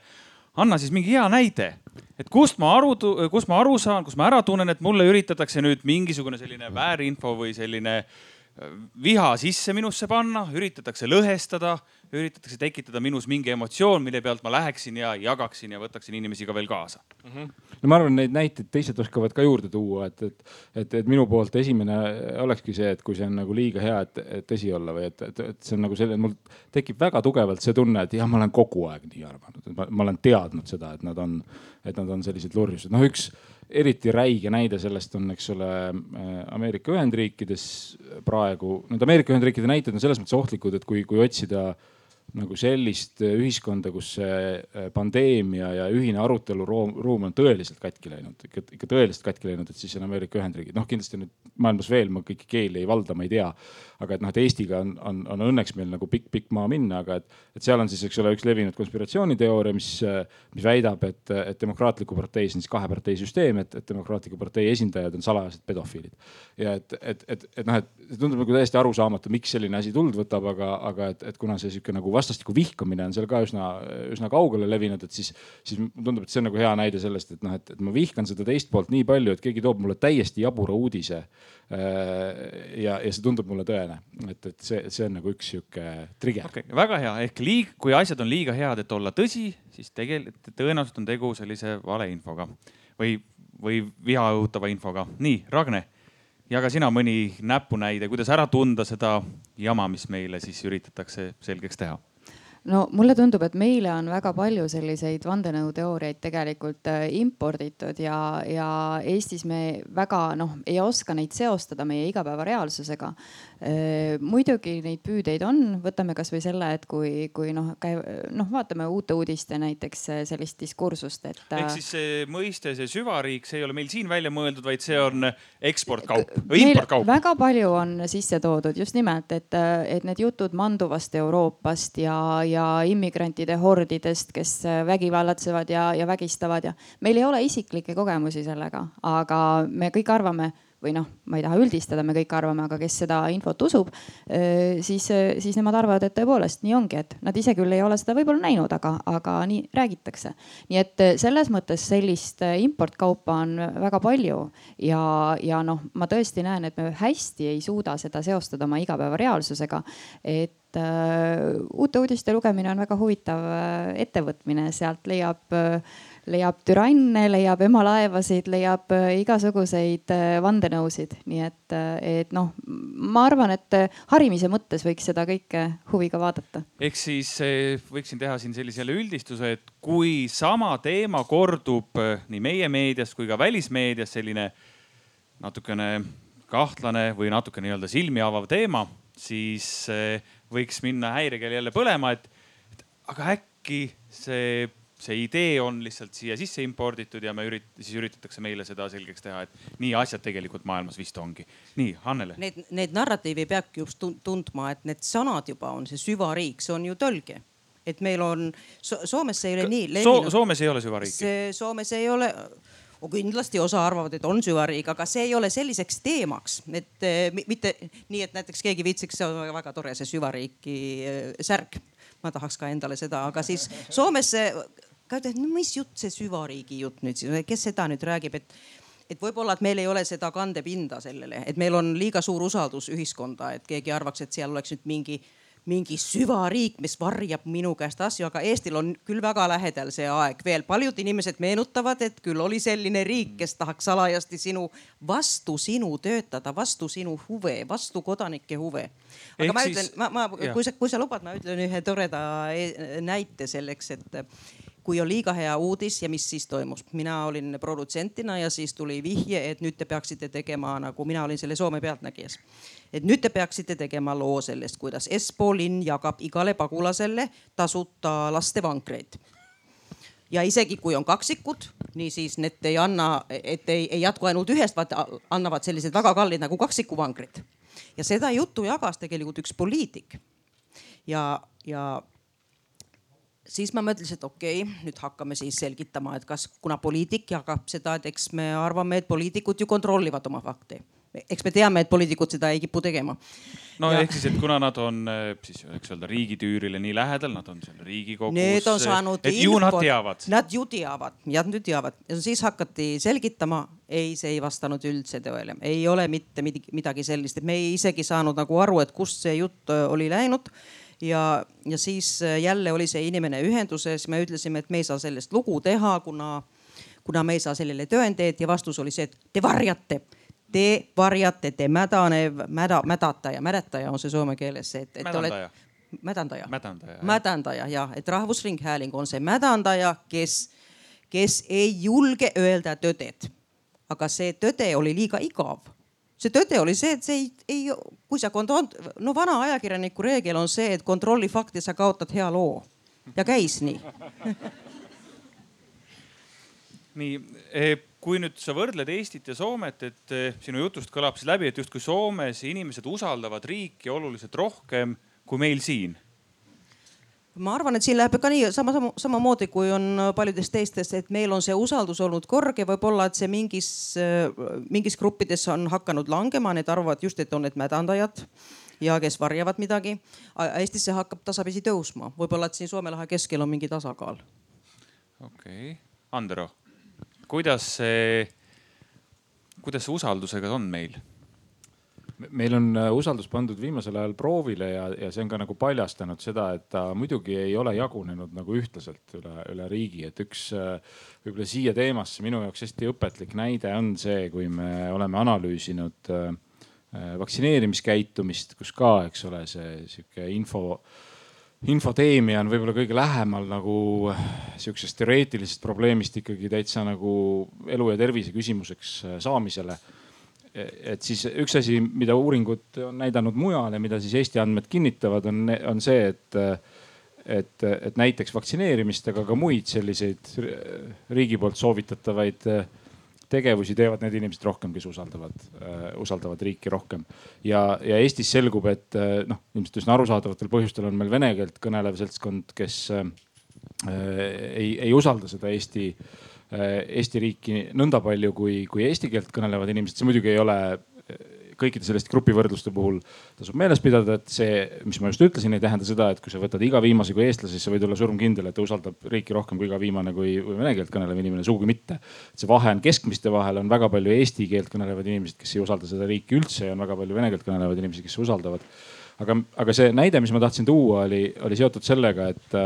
anna siis mingi hea näide, et kust ma aru, kust ma aru saan, kus ma ära tunnen, et mulle üritatakse nüüd mingisugune selline väärinfo või selline äh, viha sisse minusse panna, üritatakse lõhestada üritatakse tekitada minus mingi emotsioon, mille pealt ma läheksin ja jagaksin ja võtaksin inimesi ka veel kaasa mm. -hmm. no ma arvan, neid näiteid teised oskavad ka juurde tuua, et, et, et, et minu poolt esimene olekski see, et kui see on nagu liiga hea, et, et tõsi olla või et, et, et see on nagu selline, mul tekib väga tugevalt see tunne, et jah, ma olen kogu aeg nii arvanud, et ma, ma olen teadnud seda, et nad on, et nad on sellised lurjused. noh, üks eriti räige näide sellest on, eks ole, Ameerika Ühendriikides praegu, need Ameerika Ühendriikide näited on selles mõttes ohtlikud, et kui, kui otsida äh, nagu sellist äh, ühiskonda, kus see äh, pandeemia ja ühine aruteluruum on tõeliselt katki läinud, ikka, ikka tõeliselt katki läinud, et siis on Ameerika Ühendriigid. noh, kindlasti nüüd maailmas veel ma kõiki keeli ei valda, ma ei tea. aga et noh, et Eestiga on, on, on õnneks meil nagu pikk-pikk maa minna, aga et, et seal on siis, eks ole, üks levinud konspiratsiooniteooria, mis, mis väidab, et, et demokraatliku partei, see on siis kahe partei süsteem, et, et demokraatliku partei esindajad on salajased pedofiilid. ja et, et, et, et noh, et see tundub nagu täiesti arusaamatu, miks selline asi tuld võtab, aga, aga et, et kuna see sihuke nagu vastastikku vihkamine on seal ka üsna, üsna kaugele levinud, et siis, siis tundub, et see on nagu hea näide sellest, et noh, et, ma vihkan seda teist poolt nii palju, et keegi toob mulle täiesti jabura uudise. ja, ja see tundub mulle tõene, et, et see, see on nagu üks sihuke trigger. okay,, väga hea, ehk liig-, kui asjad on liiga head, et olla tõsi, siis tegelikult tõenäoliselt on tegu sellise valeinfoga või, või viha õhutava infoga. nii, Ragne jaga sina mõni näpunäide, kuidas ära tunda seda jama, mis meile siis üritatakse selgeks teha no mulle tundub, et meile on väga palju selliseid vandenõuteooriaid tegelikult äh, imporditud ja, ja Eestis me väga noh, ei oska neid seostada meie igapäevareaalsusega. Äh, muidugi neid püüdeid on, võtame kasvõi selle, et kui, kui noh, noh, vaatame uute uudiste näiteks äh, sellist diskursust, et. ehk siis see mõiste, see süvariik, see ei ole meil siin välja mõeldud, vaid see on eksportkaup või importkaup. väga palju on sisse toodud just nimelt, et, et need jutud manduvast Euroopast ja, ja ja immigrantide hordidest, kes vägivallatsevad ja, ja vägistavad ja meil ei ole isiklikke kogemusi sellega, aga me kõik arvame või noh, ma ei taha üldistada, me kõik arvame, aga kes seda infot usub, siis, siis nemad arvavad, et tõepoolest nii ongi, et nad ise küll ei ole seda võib-olla näinud, aga, aga nii räägitakse. nii et selles mõttes sellist importkaupa on väga palju ja, ja noh, ma tõesti näen, et me hästi ei suuda seda seostada oma igapäevareaalsusega. et uute uudiste lugemine on väga huvitav ettevõtmine, sealt leiab leiab türanne, leiab emalaevasid, leiab äh, igasuguseid äh, vandenõusid, nii et, äh, et noh, ma arvan, et harimise mõttes võiks seda kõike huviga vaadata. ehk siis võiksin teha siin sellise jälle üldistuse, et kui sama teema kordub nii meie meedias kui ka välismeedias, selline natukene kahtlane või natuke nii-öelda silmi avav teema, siis võiks minna häirekell jälle põlema, et aga äkki see see idee on lihtsalt siia sisse imporditud ja me ürit-, siis üritatakse meile seda selgeks teha, et nii asjad tegelikult maailmas vist ongi. nii, Hannele. Need, need narratiivi peabki just tundma, et need sõnad juba on see süvariik, see on ju tõlge et meil on so, Soomes see ei ole nii levinud so,. Soomes ei ole süvariiki? Soomes ei ole kindlasti osa arvavad, et on süvariik, aga see ei ole selliseks teemaks, et mitte nii, et näiteks keegi viitsiks, see on väga tore, see süvariiki äh, särk. ma tahaks ka endale seda, aga siis Soomes ka ütled, no mis jutt see süvariigi jutt nüüd siis, kes seda nüüd räägib, et et võib-olla, et meil ei ole seda kandepinda sellele, et meil on liiga suur usaldus ühiskonda, et keegi arvaks, et seal oleks nüüd mingi mingi süvariik, mis varjab minu käest asju, aga Eestil on küll väga lähedal see aeg veel. paljud inimesed meenutavad, et küll oli selline riik, kes tahaks salajasti sinu, vastu sinu töötada, vastu sinu huve, vastu kodanike huve. aga Ehk ma ütlen, ma, ma, kui sa, kui sa lubad, ma ütlen ühe toreda e-, näite selleks, et kui on liiga hea uudis ja mis siis toimus. mina olin produtsentina ja siis tuli vihje, et nüüd te peaksite tegema nagu mina olin selle Soome Pealtnägijas. et nüüd te peaksite tegema loo sellest, kuidas Espoo linn jagab igale pagulasele tasuta lastevankreid ja isegi kui on kaksikud, niisiis need ei anna, et ei, ei jätku ainult ühest, vaid annavad sellised väga kallid nagu kaksikuvangrid. ja seda juttu jagas tegelikult üks poliitik. ja, ja siis ma mõtlesin, et okei okay,, nüüd hakkame siis selgitama, et kas, kuna poliitik jagab seda, et eks me arvame, et poliitikud ju kontrollivad oma fakti. eks me teame, et poliitikud seda ei kipu tegema. no ja... ehk siis, et kuna nad on siis eks öelda riigitüürile nii lähedal, nad on seal riigikogus. Need on saanud et infot. ju nad teavad. Nad ju teavad, jah nüüd teavad ja siis hakati selgitama. ei, see ei vastanud üldse tõele, ei ole mitte midagi sellist, et me ei isegi saanud nagu aru, et kust see jutt oli läinud ja, ja siis äh, jälle oli see inimene ühenduses, me ütlesime, et me ei saa sellest lugu teha, kuna, kuna me ei saa sellele tõendeid ja vastus oli see, et te varjate. Te varjate, te mädanev, mäda, mädataja, mädataja on see soome keeles see, et, et te olete mädandaja, mädandaja, mädandaja ja et Rahvusringhääling on see mädandaja, kes, kes ei julge öelda tõdet. aga see tõde oli liiga igav see tõde oli see, et see ei, ei, kui sa kontroll, no vana ajakirjaniku reegel on see, et kontrolli fakti, sa kaotad hea loo. Ja käis nii. Nii, eh, kui nüüd sa võrdled Eestit ja Soomet, et eh, sinu jutust kõlab siis läbi, et justkui Soomes inimesed usaldavad riiki oluliselt rohkem kui meil siin ma arvan, et siin läheb ka nii sama, sama, samamoodi kui on paljudes teistes, et meil on see usaldus olnud kõrge, võib-olla, et see mingis, mingis gruppides on hakanud langema, need arvavad just, et on need mädandajad ja kes varjavad midagi. Eestis see hakkab tasapisi tõusma, võib-olla et siin Soome lahe keskel on mingi tasakaal. okei okay., Andero, kuidas see, kuidas see usaldusega on meil? Meil on äh, usaldus pandud viimasel ajal proovile ja, ja see on ka nagu paljastanud seda, et ta muidugi ei ole jagunenud nagu ühtlaselt üle, üle riigi, et üks äh, võib-olla siia teemasse minu jaoks hästi õpetlik näide on see, kui me oleme analüüsinud äh, vaktsineerimiskäitumist, kus ka, eks ole, see sihuke info infoteemia on võib-olla kõige lähemal nagu sihukesest teoreetilisest probleemist ikkagi täitsa nagu elu ja tervise küsimuseks saamisele et siis üks asi, mida uuringud on näidanud mujal ja mida siis Eesti andmed kinnitavad, on, on see, et, et, et näiteks vaktsineerimist, aga ka muid selliseid riigi poolt soovitatavaid tegevusi teevad need inimesed rohkem, kes usaldavad usaldavad riiki rohkem. ja, ja Eestis selgub, et noh, ilmselt üsna arusaadavatel põhjustel on meil vene keelt kõnelev seltskond, kes uh, ei, ei usalda seda Eesti Äh, Eesti riiki nõnda palju kui, kui eesti keelt kõnelevad inimesed, see muidugi ei ole äh, kõikide selliste grupivõrdluste puhul tasub meeles pidada, et see, mis ma just ütlesin, ei tähenda seda, et kui sa võtad iga viimase kui eestlase, siis sa võid olla surmkindel, et ta usaldab riiki rohkem kui iga viimane kui, kui vene keelt kõnelev inimene, sugugi mitte. see vahe on keskmiste vahel on väga palju eesti keelt kõnelevaid inimesed, kes ei usalda seda riiki üldse ja on väga palju vene keelt kõnelevaid inimesi, kes usaldavad. aga, aga see näide, mis ma tahtsin tuua, oli, oli seotud sellega, et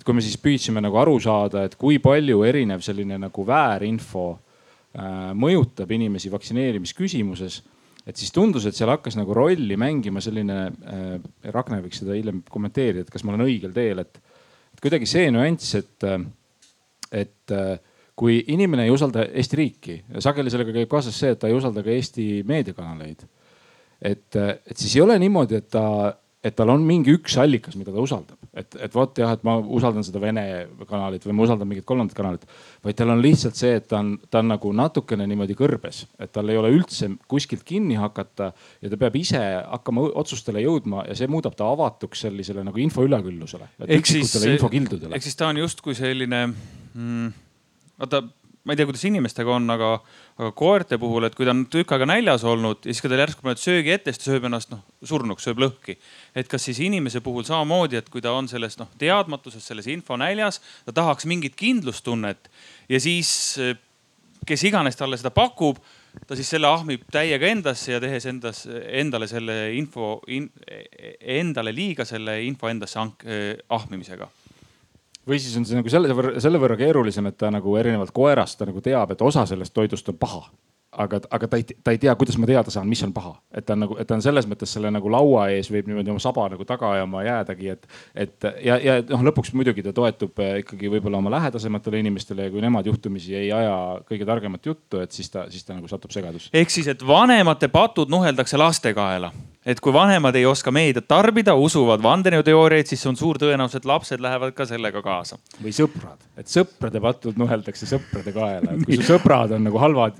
et kui me siis püüdsime nagu aru saada, et kui palju erinev selline nagu väärinfo äh, mõjutab inimesi vaktsineerimisküsimuses et siis tundus, et seal hakkas nagu rolli mängima selline äh,, Ragnar võiks seda hiljem kommenteerida, et kas ma olen õigel teel, et, et kuidagi see nüanss, et, äh, et äh, kui inimene ei usalda Eesti riiki sageli sellega käib kaasas see, et ta ei usalda ka Eesti meediakanaleid. et, et siis ei ole niimoodi, et ta et tal on mingi üks allikas, mida ta usaldab, et, et vot jah, et ma usaldan seda Vene kanalit või ma usaldan mingit kolmandat kanalit. vaid tal on lihtsalt see, et ta on, ta on nagu natukene niimoodi kõrbes, et tal ei ole üldse kuskilt kinni hakata ja ta peab ise hakkama otsustele jõudma ja see muudab ta avatuks sellisele nagu info üleküllusele. ehk siis, ehk siis ta on justkui selline mm,, vaata ma ei tea, kuidas inimestega on, aga, aga koerte puhul, et kui ta on tükk aega näljas olnud ja siis, kui ta järsku paned söögi ette, siis ta sööb ennast noh surnuks, sööb lõhki. et kas siis inimese puhul samamoodi, et kui ta on selles noh teadmatuses, selles infonäljas, ta tahaks mingit kindlustunnet ja siis kes iganes talle seda pakub, ta siis selle ahmib täiega endasse ja tehes endas, endale selle info in,, endale liiga selle info endasse ahmimisega või siis on see nagu selle võrra, selle võrra keerulisem, et ta nagu erinevalt koerast ta nagu teab, et osa sellest toidust on paha aga, aga ta ei, ta ei tea, kuidas ma teada saan, mis on paha, et ta on nagu, et ta on selles mõttes selle nagu laua ees võib niimoodi oma saba nagu taga ajama jäädagi, et, et ja, ja noh, lõpuks muidugi ta toetub eh, ikkagi võib-olla oma lähedasematele inimestele ja kui nemad juhtumisi ei aja kõige targemat juttu, et siis ta, siis ta nagu satub segadusse. ehk siis, et vanemate patud nuheldakse laste kaela et kui vanemad ei oska meediat tarbida, usuvad vandenõuteooriaid, siis on suur tõenäosus, et lapsed lähevad ka sellega kaasa. või sõprad, et sõprade patud nuheldakse sõprade kaela, et kui su sõbrad on nagu halva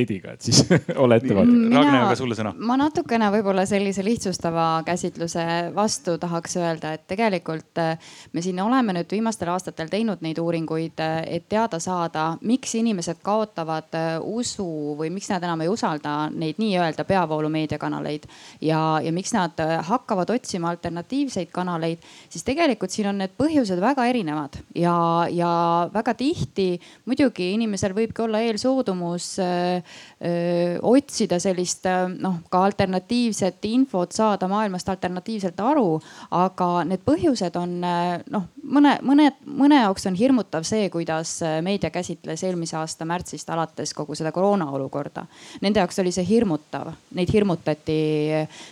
meediadieediga, et siis ole ettevaatlik. Ragne, aga sulle sõna. ma natukene võib-olla sellise lihtsustava käsitluse vastu tahaks öelda, et tegelikult äh, me siin oleme nüüd viimastel aastatel teinud neid uuringuid, äh, et teada saada, miks inimesed kaotavad äh, usu või miks nad enam ei usalda neid nii-öelda peavoolu meediakanaleid ja, ja miks nad hakkavad otsima alternatiivseid kanaleid, siis tegelikult siin on need põhjused väga erinevad ja, ja väga tihti muidugi inimesel võibki olla eelsoodumus äh, öö, otsida sellist noh, ka alternatiivset infot, saada maailmast alternatiivselt aru. aga need põhjused on noh, mõne, mõne, mõne jaoks on hirmutav see, kuidas meedia käsitles eelmise aasta märtsist alates kogu seda koroona olukorda. Nende jaoks oli see hirmutav, neid hirmutati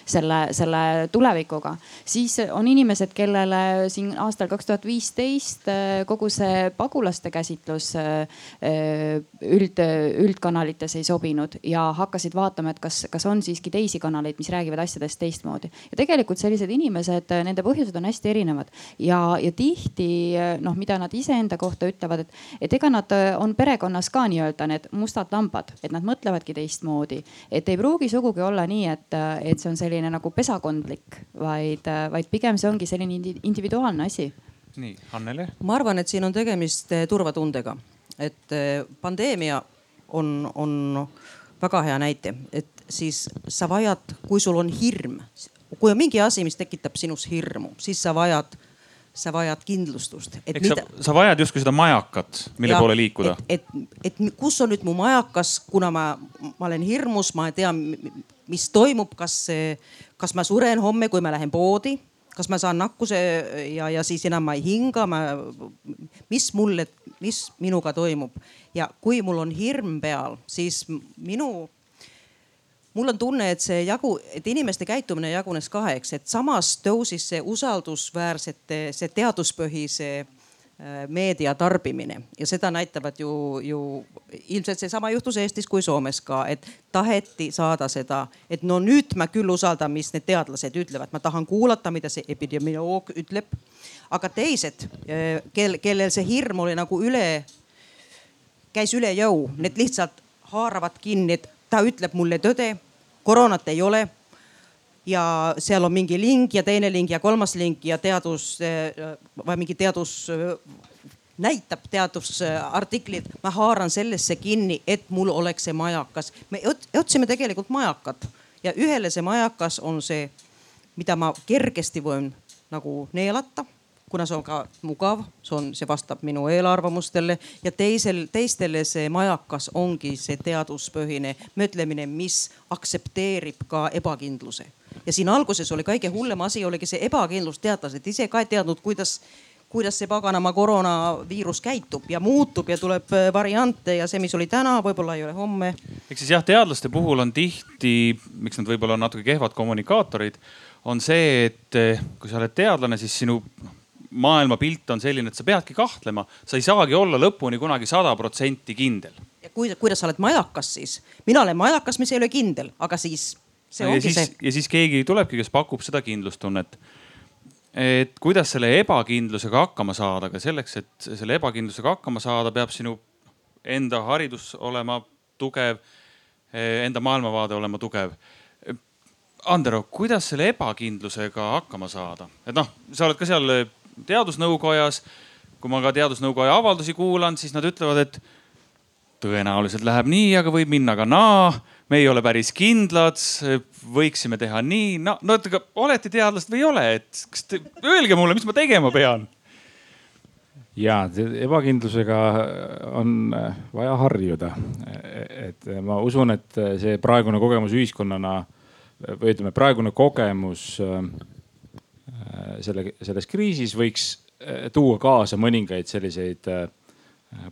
selle, selle tulevikuga. siis on inimesed, kellele siin aastal kaks tuhat viisteist kogu see pagulaste käsitlus üld, üldkanalites ei sobinud ja hakkasid vaatama, et kas, kas on siiski teisi kanaleid, mis räägivad asjadest teistmoodi. ja tegelikult sellised inimesed, nende põhjused on hästi erinevad ja, ja tihti noh, mida nad iseenda kohta ütlevad, et, et ega nad on perekonnas ka nii-öelda need mustad lambad, et nad mõtlevadki teistmoodi. et ei pruugi sugugi olla nii, et, et see on selline nagu pesakondlik, vaid, vaid pigem see ongi selline individuaalne asi. nii, Anneli. ma arvan, et siin on tegemist turvatundega, et pandeemia on, on väga hea näite, et siis sa vajad, kui sul on hirm, kui on mingi asi, mis tekitab sinus hirmu, siis sa vajad, sa vajad kindlustust. eks mida... sa, sa vajad justkui seda majakat, mille ja, poole liikuda. et, et, et kus on nüüd mu majakas, kuna ma, ma olen hirmus, ma ei tea, mis toimub, kas, kas ma suren homme, kui ma lähen poodi kas ma saan nakkuse ja, ja siis enam ma ei hinga, ma, mis mulle, mis minuga toimub. Ja kui mul on hirm peal, siis minu mul on tunne, et see jagu, et inimeste käitumine jagunes kaheks, et samas tõusis see usaldusväärsete, see teaduspõhise meedia tarbimine ja seda näitavad ju, ju ilmselt seesama juhtus Eestis kui Soomes ka, et taheti saada seda, et no nüüd ma küll usaldan, mis need teadlased ütlevad, ma tahan kuulata, mida see epidemioloog ütleb. aga teised, äh, kel, kellel see hirm oli nagu üle, käis üle jõu, need lihtsalt haaravad kinni, et ta ütleb mulle tõde koroonat ei ole. Ja seal on mingi link ja teine link ja kolmas link ja teadus või mingi teadus näitab teadusartiklid, ma haaran sellesse kinni, et mul oleks see majakas. me otsime tegelikult majakat ja ühele see majakas on see, mida ma kergesti võin nagu neelata kuna see on ka mugav, see on, see vastab minu eelarvamustele ja teisel, teistele see majakas ongi see teaduspõhine mõtlemine, mis aktsepteerib ka ebakindluse. Ja siin alguses oli kõige hullem asi oligi see ebakindlus, teadlased ise ka ei teadnud, kuidas kuidas see paganama koroonaviirus käitub ja muutub ja tuleb äh, variante ja see, mis oli täna, võib-olla ei ole homme. ehk siis jah, teadlaste puhul on tihti, miks nad võib-olla on natuke kehvad kommunikaatorid, on see, et äh, kui sa oled teadlane, siis sinu maailmapilt on selline, et sa peadki kahtlema, sa ei saagi olla lõpuni kunagi sada protsenti kindel. ja kui, kuidas sa oled majakas siis? mina olen majakas, mis ei ole kindel, aga siis see ongi siis, see. ja siis keegi tulebki, kes pakub seda kindlustunnet. et kuidas selle ebakindlusega hakkama saada, aga selleks, et selle ebakindlusega hakkama saada, peab sinu enda haridus olema tugev, enda maailmavaade olema tugev Andero, kuidas selle ebakindlusega hakkama saada, et noh, sa oled ka seal teadusnõukojas. kui ma ka teadusnõukoja avaldusi kuulan, siis nad ütlevad, et tõenäoliselt läheb nii, aga võib minna ka naa. Me ei ole päris kindlad, võiksime teha nii, no, no aga olete teadlased või ei ole, et kas te, öelge mulle, mis ma tegema pean. Ja ebakindlusega on vaja harjuda. et ma usun, et see praegune kogemus ühiskonnana või ütleme, praegune kogemus selle, selles kriisis võiks tuua kaasa mõningaid selliseid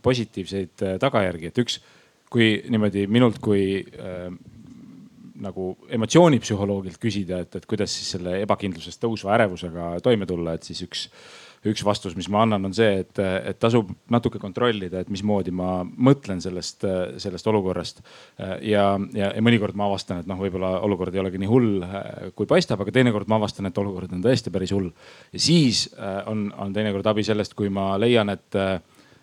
positiivseid tagajärgi, et üks, kui niimoodi minult kui äh, nagu emotsioonipsühholoogilt küsida, et, et kuidas siis selle ebakindlusest tõusva ärevusega toime tulla, et siis üks üks vastus, mis ma annan, on see, et, et tasub natuke kontrollida, et mismoodi ma mõtlen sellest, sellest olukorrast. ja, ja, ja mõnikord ma avastan, et noh, võib-olla olukord ei olegi nii hull, kui paistab, aga teinekord ma avastan, et olukord on tõesti päris hull. ja siis äh, on, on teinekord abi sellest, kui ma leian, et äh,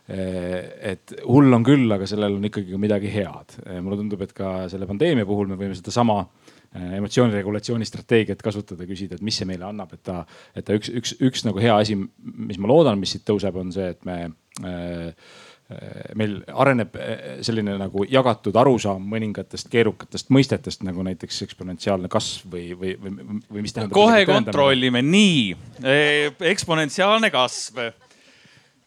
et hull on küll, aga sellel on ikkagi ka midagi head. mulle tundub, et ka selle pandeemia puhul me võime sedasama Äh, emotsiooniregulatsiooni strateegiat kasutada, küsida, et mis see meile annab, et ta, et ta üks, üks, üks nagu hea asi, mis ma loodan, mis siit tõuseb, on see, et me äh, meil areneb selline nagu jagatud arusaam mõningatest keerukatest mõistetest nagu näiteks eksponentsiaalne kasv või, või, või, või mis tähendab. kohe kontrollime, nii eksponentsiaalne kasv.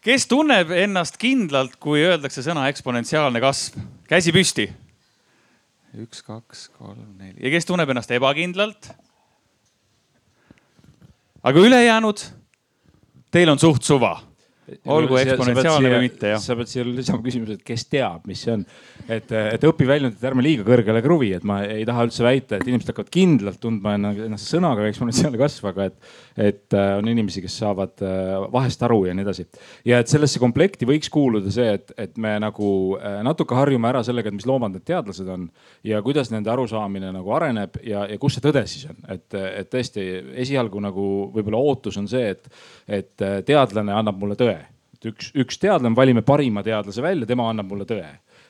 Kes tunneb ennast kindlalt, kui öeldakse sõna eksponentsiaalne kasv? käsi püsti üks, kaks, kolm, neli ja kes tunneb ennast ebakindlalt? aga ülejäänud, teil on suht suva olgu eksponentsiaalne või mitte, jah. sa pead siia lisama küsimuse, et kes teab, mis see on. et, et õpiväljundit ärme liiga kõrgele kruvi, et ma ei taha üldse väita, et inimesed hakkavad kindlalt tundma ennast sõnaga eksponentsiaalne kasv, aga et, et äh, on inimesi, kes saavad äh, vahest aru ja nii edasi. ja et sellesse komplekti võiks kuuluda see, et, et me nagu äh, natuke harjume ära sellega, et mis loomad need teadlased on ja kuidas nende arusaamine nagu areneb ja, ja kus see tõde siis on, et, et tõesti esialgu nagu võib-olla ootus on see, et, et teadlane annab mulle tõe et üks, üks teadlane, valime parima teadlase välja, tema annab mulle tõe.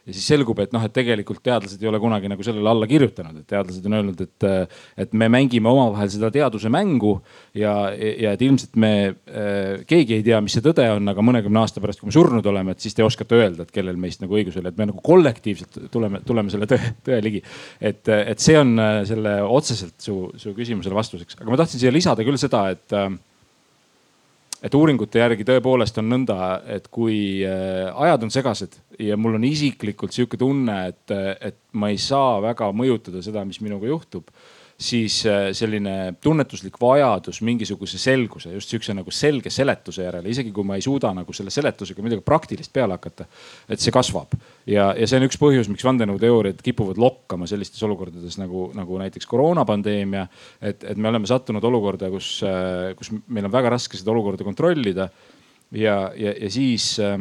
ja siis selgub, et noh, et tegelikult teadlased ei ole kunagi nagu sellele alla kirjutanud, et teadlased on öelnud, et, et me mängime omavahel seda teaduse mängu ja, ja et ilmselt me äh,, keegi ei tea, mis see tõde on, aga mõnekümne aasta pärast, kui me surnud oleme, et siis te oskate öelda, et kellel meist nagu õigus oli, et me nagu kollektiivselt tuleme, tuleme selle tõe, tõe ligi. et, et see on äh, selle otseselt su, su küsimusele vastuseks, aga ma tahtsin siia lisada küll seda, et äh, et uuringute järgi tõepoolest on nõnda, et kui äh, ajad on segased ja mul on isiklikult sihuke tunne, et, et ma ei saa väga mõjutada seda, mis minuga juhtub siis äh, selline tunnetuslik vajadus mingisuguse selguse, just sihukese nagu selge seletuse järele, isegi kui ma ei suuda nagu selle seletusega midagi praktilist peale hakata. et see kasvab ja, ja see on üks põhjus, miks vandenõuteooriad kipuvad lokkama sellistes olukordades nagu, nagu näiteks koroonapandeemia. et, et me oleme sattunud olukorda, kus, äh, kus meil on väga raske seda olukorda kontrollida. ja, ja, ja siis äh,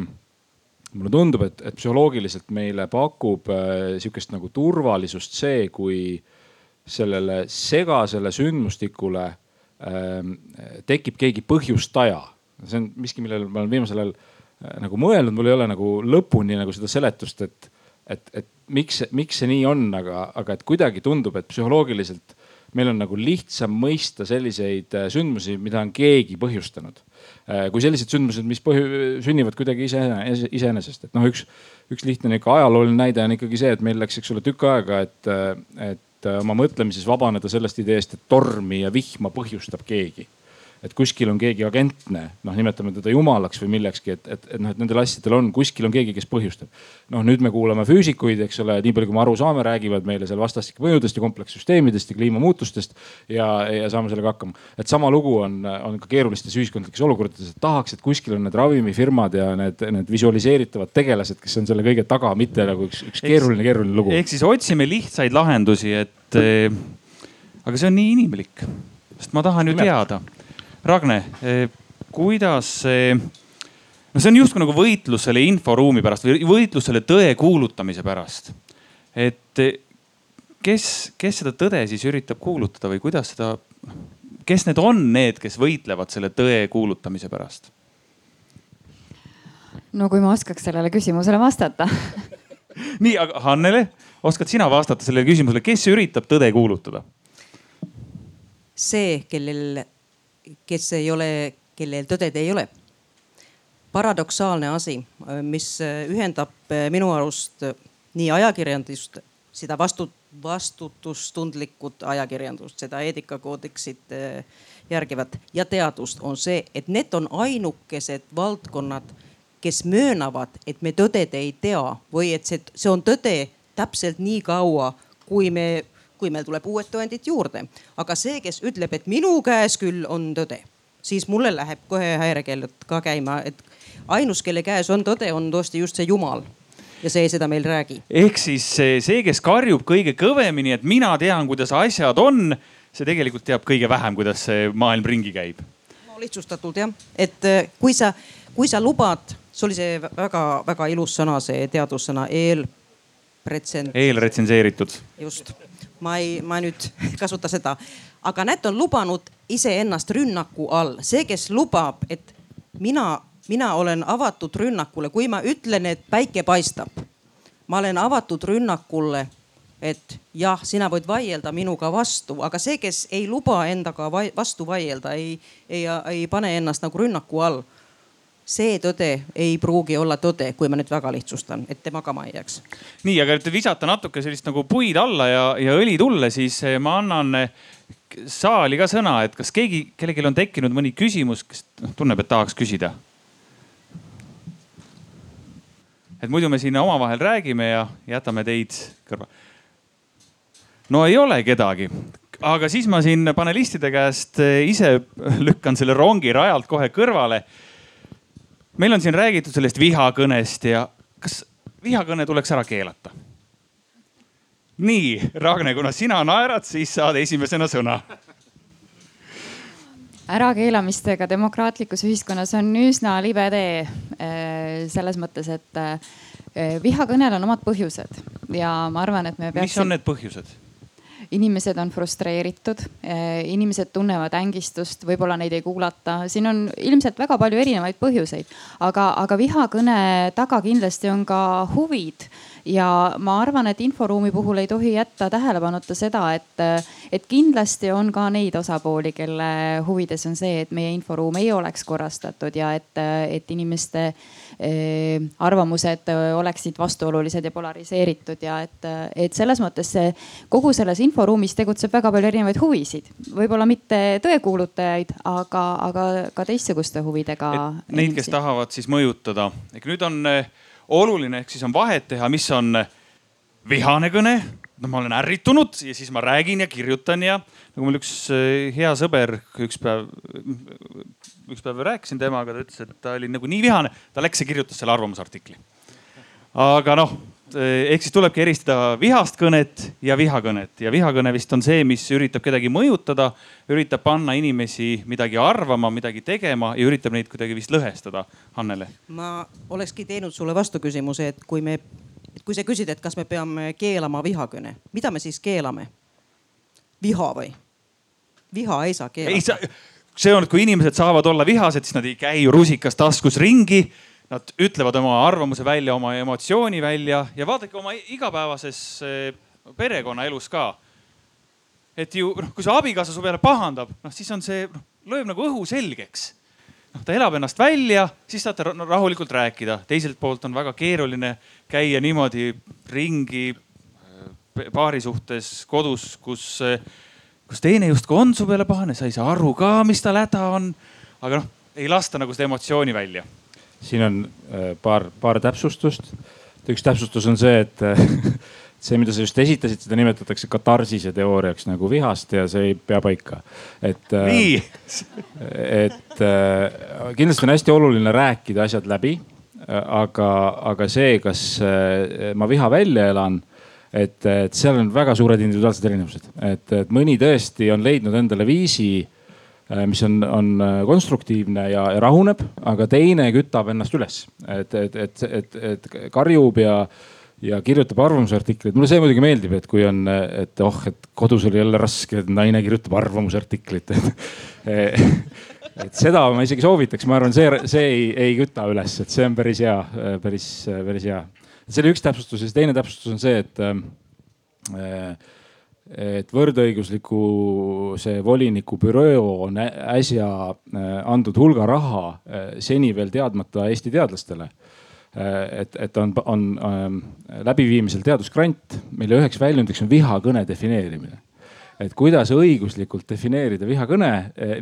mulle tundub, et, et psühholoogiliselt meile pakub äh, sihukest nagu turvalisust see, kui äh, sellele segasele sündmustikule ähm, tekib keegi põhjustaja. see on miski, millele ma olen viimasel ajal äh, nagu mõelnud, mul ei ole nagu lõpuni nagu seda seletust, et, et, et miks, miks see nii on, aga, aga et kuidagi tundub, et psühholoogiliselt meil on nagu lihtsam mõista selliseid äh, sündmusi, mida on keegi põhjustanud. Äh, kui sellised sündmused, mis põhju, sünnivad kuidagi ise, iseenesest, et noh, üks, üks lihtne nihuke ajalooline näide on ikkagi see, et meil läks, eks ole, tükk aega, et, et et äh, oma mõtlemises vabaneda sellest ideest, et tormi ja vihma põhjustab keegi et kuskil on keegi agentne, noh, nimetame teda jumalaks või millekski, et, et, et noh, et nendel asjadel on, kuskil on keegi, kes põhjustab. noh, nüüd me kuulame füüsikuid, eks ole, nii palju kui me aru saame, räägivad meile seal vastastike mõjudest ja komplekssüsteemidest ja kliimamuutustest ja, ja saame sellega hakkama. et sama lugu on, on ka keerulistes ühiskondlikes olukordades, et tahaks, et kuskil on need ravimifirmad ja need, need visualiseeritavad tegelased, kes on selle kõige taga, mitte nagu üks, üks keeruline, keeruline lugu. ehk siis otsime lihtsaid lahendusi, et eh, aga see on nii inimlik, sest ma tahan ju teada Ragne, eh, kuidas see, no see on justkui nagu võitlus selle inforuumi pärast või võitlus selle tõe kuulutamise pärast. et eh, kes, kes seda tõde siis üritab kuulutada või kuidas seda, kes need on need, kes võitlevad selle tõe kuulutamise pärast? no kui ma oskaks sellele küsimusele vastata nii, aga Hannele, oskad sina vastata sellele küsimusele, kes üritab tõde kuulutada? see, kellel kes ei ole, kellel tõded ei ole. paradoksaalne asi, mis ühendab minu arust nii ajakirjandust, seda vastu, vastutustundlikut ajakirjandust, seda eetikakoodeksit järgivat ja teadust on see, et need on ainukesed valdkonnad, kes möönavad, et me tõded ei tea või et see, see on tõde täpselt nii kaua, kui me kui meil tuleb uued tõendid juurde. aga see, kes ütleb, et minu käes küll on tõde, siis mulle läheb kohe häirekell ka käima, et ainus, kelle käes on tõde, on tõesti just see jumal ja see seda meil räägi. ehk siis see, kes karjub kõige kõvemini, et mina tean, kuidas asjad on, see tegelikult teab kõige vähem, kuidas see maailm ringi käib. no lihtsustatult jah, et äh, kui sa, kui sa lubad, see oli see väga-väga ilus sõna, see teadussõna eelpretsent-. eelretsenseeritud. just ma ei, ma nüüd ei kasuta seda, aga näed, on lubanud iseennast rünnaku all, see, kes lubab, et mina, mina olen avatud rünnakule, kui ma ütlen, et päike paistab. ma olen avatud rünnakule, et jah, sina võid vaielda minuga vastu, aga see, kes ei luba endaga vastu vaielda, ei, ei, ei pane ennast nagu rünnaku all see tõde ei pruugi olla tõde, kui ma nüüd väga lihtsustan, et te magama ei jääks. nii, aga et visata natuke sellist nagu puid alla ja, ja õli tulle, siis eh, ma annan eh, saali ka sõna, et kas keegi, kellelgi on tekkinud mõni küsimus, kes noh, tunneb, et tahaks küsida? et muidu me siin omavahel räägime ja jätame teid kõrva. no ei ole kedagi, aga siis ma siin panelistide käest eh, ise lükkan selle rongi rajalt kohe kõrvale meil on siin räägitud sellest vihakõnest ja kas vihakõne tuleks ära keelata? nii, Ragne, kuna sina naerad, siis saad esimesena sõna. ärakeelamistega demokraatlikus ühiskonnas on üsna libe tee. Eh, selles mõttes, et eh, vihakõnel on omad põhjused ja ma arvan, et me peaksime. mis on need põhjused? Inimesed on frustreeritud, eh, inimesed tunnevad ängistust, võib-olla neid ei kuulata, siin on ilmselt väga palju erinevaid põhjuseid, aga, aga vihakõne taga kindlasti on ka huvid. Ja ma arvan, et inforuumi puhul ei tohi jätta tähelepanuta seda, et, et kindlasti on ka neid osapooli, kelle huvides on see, et meie inforuum ei oleks korrastatud ja et, et inimeste arvamused oleksid vastuolulised ja polariseeritud ja et, et selles mõttes see kogu selles inforuumis tegutseb väga palju erinevaid huvisid, võib-olla mitte tõekuulutajaid, aga, aga ka teistsuguste huvidega. Neid, kes tahavad siis mõjutada, ehk nüüd on eh, oluline, ehk siis on vahet teha, mis on vihane kõne. No ma olen ärritunud ja siis ma räägin ja kirjutan ja nagu mul üks eh, hea sõber üks päev, üks päev rääkisin temaga, ta ütles, et ta oli nagu nii vihane, ta läks ja kirjutas selle arvamusartikli. aga noh Eh, ehk siis tulebki eristada vihast kõnet ja vihakõnet ja vihakõne vist on see, mis üritab kedagi mõjutada, üritab panna inimesi midagi arvama, midagi tegema ja üritab neid kuidagi vist lõhestada. Hannele. ma olekski teinud sulle vastuküsimuse, et kui me, et kui sa küsid, et kas me peame keelama vihakõne, mida me siis keelame? viha või? viha ei saa keelata. see on, et kui inimesed saavad olla vihased, siis nad ei käi rusikas taskus ringi Nad ütlevad oma arvamuse välja, oma emotsiooni välja ja vaadake oma igapäevases eh, perekonnaelus ka. et ju noh, kui su abikaasa su peale pahandab, noh siis on see noh, lööb nagu õhu selgeks. Noh, ta elab ennast välja, siis saate rahulikult rääkida. teiselt poolt on väga keeruline käia niimoodi ringi paari suhtes kodus, kus, kus teine justkui on su peale pahane, sa ei saa aru ka, mis tal häda on. aga noh, ei lasta nagu seda emotsiooni välja siin on äh, paar, paar täpsustust. üks täpsustus on see, et see, mida sa just esitasid, seda nimetatakse katarsise teooriaks nagu vihast ja see ei pea paika. et, äh, et äh, kindlasti on hästi oluline rääkida asjad läbi. aga, aga see, kas ma viha välja elan et, et seal on väga suured individuaalsed erinevused, et, et mõni tõesti on leidnud endale viisi Äh, mis on, on äh, konstruktiivne ja, ja rahuneb, aga teine kütab ennast üles, et, et, et, et, et karjub ja ja kirjutab arvamusartikleid. mulle see muidugi meeldib, et kui on, et oh, et kodus oli jälle raske, et naine kirjutab arvamusartiklit et seda ma isegi soovitaks, ma arvan, see, see ei, ei küta üles, et see on päris hea, päris, päris hea. see oli üks täpsustus ja siis teine täpsustus on see, et et võrdõigusliku see voliniku büroo on äsja äh, andnud hulga raha äh, seni veel teadmata Eesti teadlastele. Äh, et, et on, on ähm, läbiviimisel teadusgrant, mille üheks väljundiks on vihakõne defineerimine et kuidas õiguslikult defineerida vihakõne,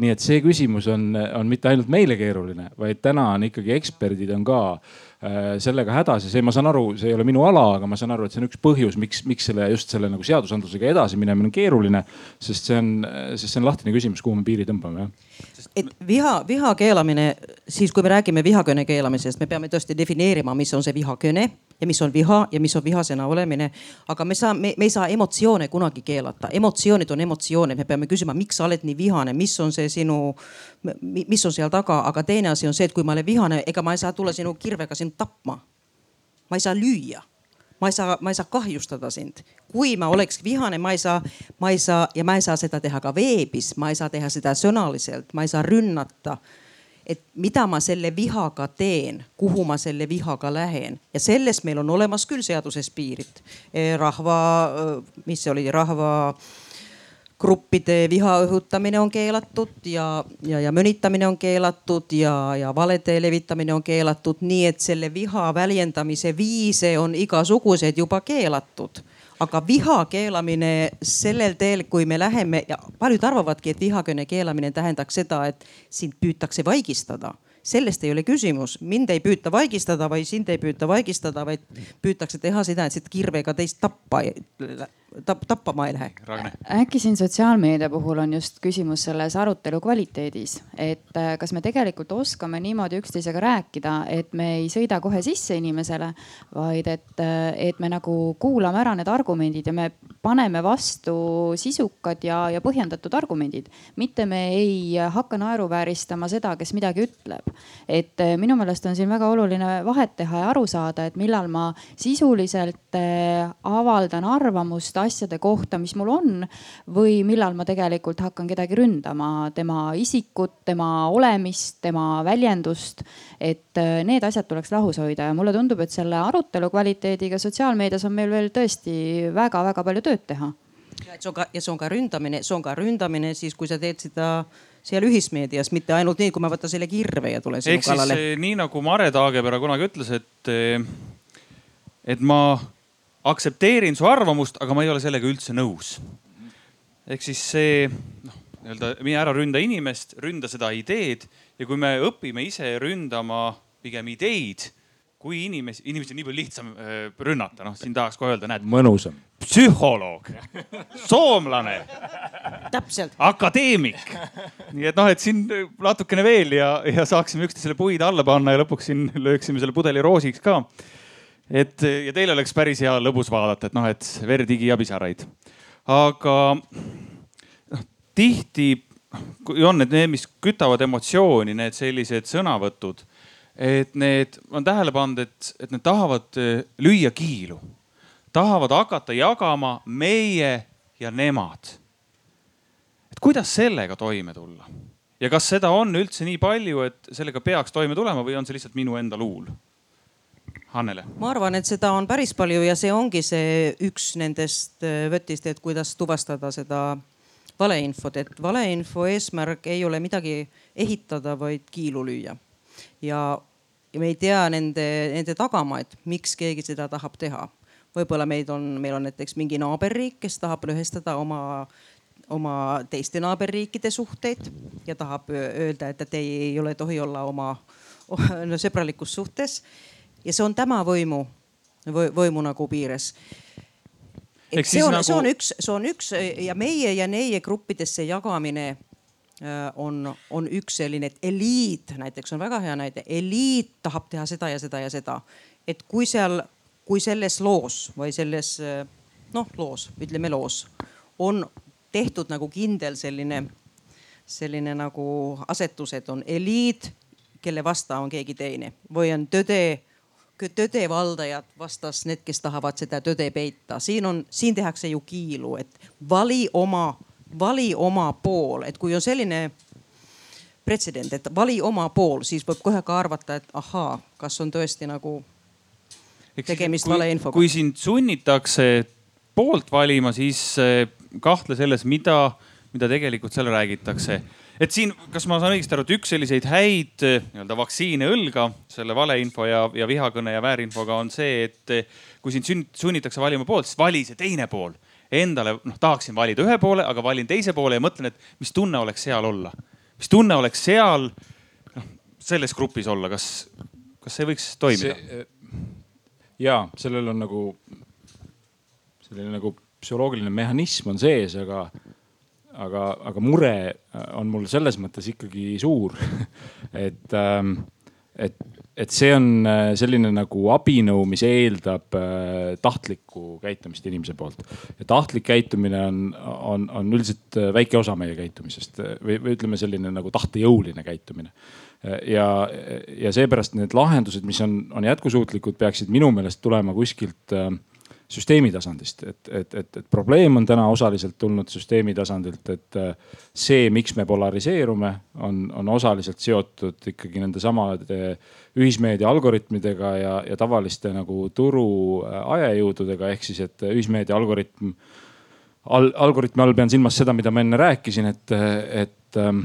nii et see küsimus on, on mitte ainult meile keeruline, vaid täna on ikkagi eksperdid on ka äh, Äh, sellega hädas ja see, ma saan aru, see ei ole minu ala, aga ma saan aru, et see on üks põhjus, miks, miks selle just selle nagu seadusandlusega edasi minemine on keeruline. sest see on, sest see on lahtine küsimus, kuhu me piiri tõmbame, jah. Et viha, viha keelamine, siis kui me räägime vihakõne keelamisest, me peame tõesti defineerima, mis on see vihakõne ja mis on viha ja mis on vihasena olemine. aga me saa, me, me ei saa emotsioone kunagi keelata, emotsioonid on emotsioonid, me peame küsima, miks sa oled nii vihane, mis on see sinu, mis on seal taga, aga teine asi on see, et kui ma olen vihane, ega ma ei saa tulla sinu kirvega sind tapma. ma ei saa lüüa ma ei saa, ma ei saa kahjustada sind. Kui ma oleks vihane, ma ei saa, ma ei saa ja ma ei saa seda teha ka veebis, ma ei saa teha seda sõnaliselt, ma ei saa rünnata et mida ma selle vihaga teen, kuhu ma selle vihaga lähen? Ja sellest meil on olemas küll seaduses piirid. E, rahva, mis see oli, rahva gruppide viha õhutamine on keelatud ja, ja, ja mõnitamine on keelatud ja, ja valede levitamine on keelatud, nii et selle viha väljendamise viise on igasuguseid juba keelatud aga viha keelamine sellel teel, kui me läheme ja paljud arvavadki, et vihakõne keelamine tähendaks seda, et sind püütakse vaigistada. Sellest ei ole küsimus, mind ei püüta vaigistada, vaid sind ei püüta vaigistada, vaid püütakse teha seda, et siit kirvega teist tappa tap, tappama ei lähe. äkki siin sotsiaalmeedia puhul on just küsimus selles arutelu kvaliteedis, et äh, kas me tegelikult oskame niimoodi üksteisega rääkida, et me ei sõida kohe sisse inimesele, vaid et, äh, et me nagu kuulame ära need argumendid ja me paneme vastu sisukad ja, ja põhjendatud argumendid. mitte me ei hakka naeruvääristama seda, kes midagi ütleb. et äh, minu meelest on siin väga oluline vahet teha ja aru saada, et millal ma sisuliselt avaldan arvamust arvamust asjade kohta, mis mul on. või millal ma tegelikult hakkan kedagi ründama, tema isikut, tema olemist, tema väljendust. et äh, need asjad tuleks lahus hoida ja mulle tundub, et selle arutelu kvaliteediga sotsiaalmeedias on meil veel tõesti väga-väga palju tööd teha ja see on ka, ja see on ka ründamine, see on ka ründamine siis, kui sa teed seda seal ühismeedias, mitte ainult nii, kui ma võtan selle kirve ja tulen sinu ehk siis kallale. eh, nii nagu Mare Taagepera kunagi ütles, et, eh, et ma aktsepteerin su arvamust, aga ma ei ole sellega üldse nõus. ehk siis see noh, nii-öelda mine ära ründa inimest, ründa seda ideed ja kui me õpime ise ründama pigem ideid kui inimesi, inimesi on nii palju lihtsam äh, rünnata, noh siin tahaks kohe öelda, näed. mõnusam. psühholoog, soomlane, täpselt. akadeemik. nii et noh, et siin natukene veel ja, ja saaksime üksteisele puid alla panna ja lõpuks siin lööksime selle pudeli roosiks ka. Et ja teil oleks päris hea lõbus vaadata, et noh, et verd, higi ja pisaraid. aga noh, tihti kui on need, need, mis kütavad emotsiooni, need sellised sõnavõtud et need, ma olen tähele pannud, et, et need tahavad eh, lüüa kiilu, tahavad hakata jagama meie ja nemad. et kuidas sellega toime tulla ja kas seda on üldse nii palju, et sellega peaks toime tulema või on see lihtsalt minu enda luul? Hannele. ma arvan, et seda on päris palju ja see ongi see üks nendest eh, võtist, et kuidas tuvastada seda valeinfot, et valeinfo eesmärk ei ole midagi ehitada, vaid kiilu lüüa ja, ja me ei tea nende, nende tagamaid, miks keegi seda tahab teha. võib-olla meid on, meil on näiteks mingi naaberriik, kes tahab lõhestada oma, oma teiste naaberriikide suhteid ja tahab öelda, et teie ei ole, tohi olla oma no, sõbralikus suhtes. Ja see on tema võimu, võimu nagu piires see on nagu..., see on üks, see on üks ja meie ja neie gruppidesse jagamine Äh, on, on üks selline, et eliit näiteks on väga hea näide, eliit tahab teha seda ja seda ja seda. et kui seal, kui selles loos või selles noh, loos, ütleme loos on tehtud nagu kindel selline, selline nagu asetus, et on eliit, kelle vasta on keegi teine või on tõde tõde valdajad vastas need, kes tahavad seda tõde peita. siin on, siin tehakse ju kiilu, et vali oma vali oma pool, et kui on selline pretsedent, et vali oma pool, siis võib kohe ka arvata, et ahaa, kas on tõesti nagu tegemist valeinfoga. kui sind sunnitakse poolt valima, siis eh, kahtle selles, mida, mida tegelikult seal räägitakse. Et siin, kas ma saan õigesti aru, et üks selliseid häid eh, nii-öelda vaktsiine õlga selle valeinfo ja, ja vihakõne ja väärinfoga on see, et eh, kui sind sunnitakse valima poolt, siis vali see teine pool endale, noh tahaksin valida ühe poole, aga valin teise poole ja mõtlen, et mis tunne oleks seal olla. mis tunne oleks seal, noh selles grupis olla, kas, kas see võiks toimida? Äh, ja sellel on nagu selline nagu psühholoogiline mehhanism on sees, aga, aga, aga mure on mul selles mõttes ikkagi suur et, ähm, et et see on äh, selline nagu abinõu, mis eeldab äh, tahtlikku käitumist inimese poolt. ja tahtlik käitumine on, on, on üldiselt äh, väike osa meie käitumisest või, või ütleme, selline nagu tahtejõuline käitumine. ja, ja seepärast need lahendused, mis on, on jätkusuutlikud, peaksid minu meelest tulema kuskilt äh, süsteemi tasandist, et, et, et, et probleem on täna osaliselt tulnud süsteemi tasandilt, et äh, see, miks me polariseerume, on, on osaliselt seotud ikkagi nende samade ühismeedia algoritmidega ja, ja tavaliste nagu turu äh, ajajõududega, ehk siis, et ühismeedia algoritm al,. Algoritmi all pean silmas seda, mida ma enne rääkisin, et, et ähm,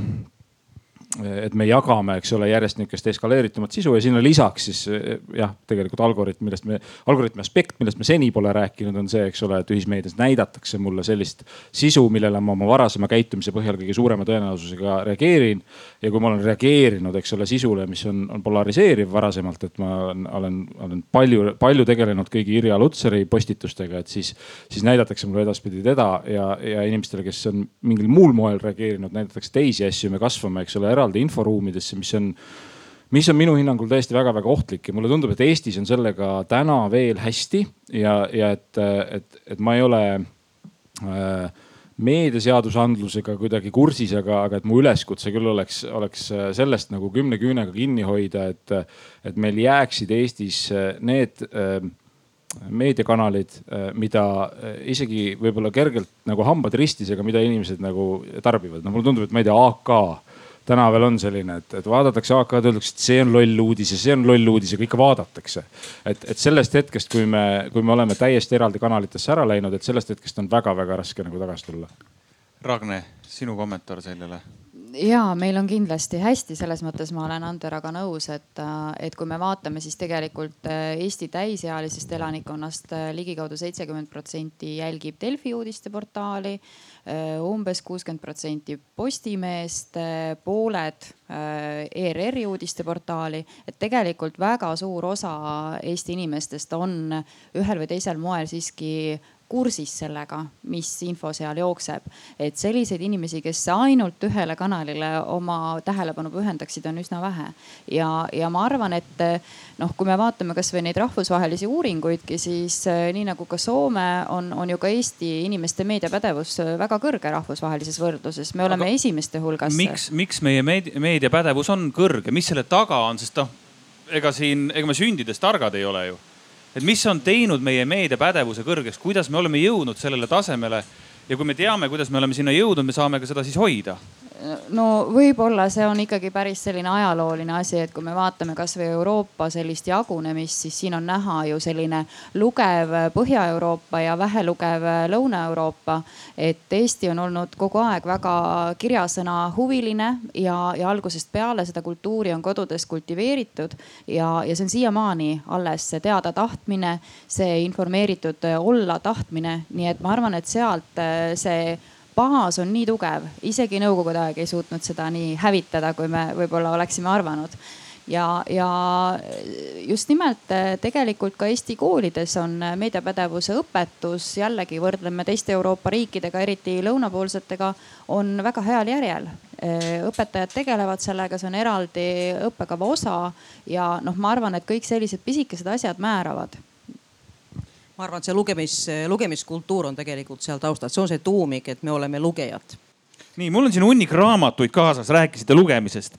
et me jagame, eks ole, järjest nihukest eskaleeritumat sisu ja sinna lisaks siis jah, tegelikult algoritm, millest me, algoritmi aspekt, millest me seni pole rääkinud, on see, eks ole, et ühismeedias näidatakse mulle sellist sisu, millele ma oma varasema käitumise põhjal kõige suurema tõenäosusega reageerin. ja kui ma olen reageerinud, eks ole, sisule, mis on, on polariseeriv varasemalt, et ma olen, olen, palju, palju tegelenud kõigi Irja Lutsari postitustega, et siis, siis näidatakse mulle edaspidi teda ja, ja inimestele, kes on mingil muul moel reageerinud, näidatakse teisi asju, me kasvame, eks ole eraldi inforuumidesse, mis on, mis on minu hinnangul tõesti väga-väga ohtlik ja mulle tundub, et Eestis on sellega täna veel hästi ja, ja et, et, et ma ei ole äh, meediaseadusandlusega kuidagi kursis, aga, aga et mu üleskutse küll oleks, oleks sellest nagu kümne küünega kinni hoida, et, et meil jääksid Eestis need äh, meediakanalid, mida isegi võib-olla kergelt nagu hambad ristis, aga mida inimesed nagu tarbivad. no mulle tundub, et ma ei tea, AK tänaval on selline, et, et vaadatakse AK-d, öeldakse, et see on loll uudis ja see on loll uudis, aga ikka vaadatakse. et, et sellest hetkest, kui me, kui me oleme täiesti eraldi kanalitesse ära läinud, et sellest hetkest on väga-väga raske nagu tagasi tulla. Ragne, sinu kommentaar sellele? ja meil on kindlasti hästi, selles mõttes ma olen Anderaga nõus, et, et kui me vaatame, siis tegelikult äh, Eesti täisealisest elanikkonnast äh, ligikaudu seitsekümmend protsenti jälgib Delfi uudisteportaali umbes kuuskümmend protsenti Postimeest, äh, pooled äh, ERR-i uudisteportaali. et tegelikult väga suur osa Eesti inimestest on ühel või teisel moel siiski kursis sellega, mis info seal jookseb. et selliseid inimesi, kes ainult ühele kanalile oma tähelepanu pühendaksid, on üsna vähe. ja, ja ma arvan, et noh, kui me vaatame kasvõi neid rahvusvahelisi uuringuidki, siis eh, nii nagu ka Soome on, on ju ka Eesti inimeste meediapädevus väga kõrge rahvusvahelises võrdluses. me oleme Aga esimeste hulgas. miks, miks meie meediapädevus on kõrge, mis selle taga on, sest noh, ega siin, ega me sündides targad ei ole ju et mis on teinud meie meediapädevuse kõrgeks, kuidas me oleme jõudnud sellele tasemele? Ja kui me teame, kuidas me oleme sinna jõudnud, me saame ka seda siis hoida no võib-olla see on ikkagi päris selline ajalooline asi, et kui me vaatame kasvõi Euroopa sellist jagunemist, siis siin on näha ju selline lugev Põhja-Euroopa ja vähelugev Lõuna-Euroopa. et Eesti on olnud kogu aeg väga kirjasõna huviline ja, ja algusest peale seda kultuuri on kodudes kultiveeritud ja, ja see on siiamaani alles see teada tahtmine, see informeeritud olla tahtmine, nii et ma arvan, et sealt see baas on nii tugev, isegi nõukogude aeg ei suutnud seda nii hävitada, kui me võib-olla oleksime arvanud. Ja, ja just nimelt eh, tegelikult ka Eesti koolides on meediapädevuse õpetus, jällegi võrdleme teiste Euroopa riikidega, eriti lõunapoolsetega, on väga heal järjel. Eh, õpetajad tegelevad sellega, see on eraldi õppekava osa ja noh, ma arvan, et kõik sellised pisikesed asjad määravad ma arvan, et see lugemis, lugemiskultuur on tegelikult seal taustal, see on see tuumik, et me oleme lugejad. nii, mul on siin hunnik raamatuid kaasas, rääkisite lugemisest.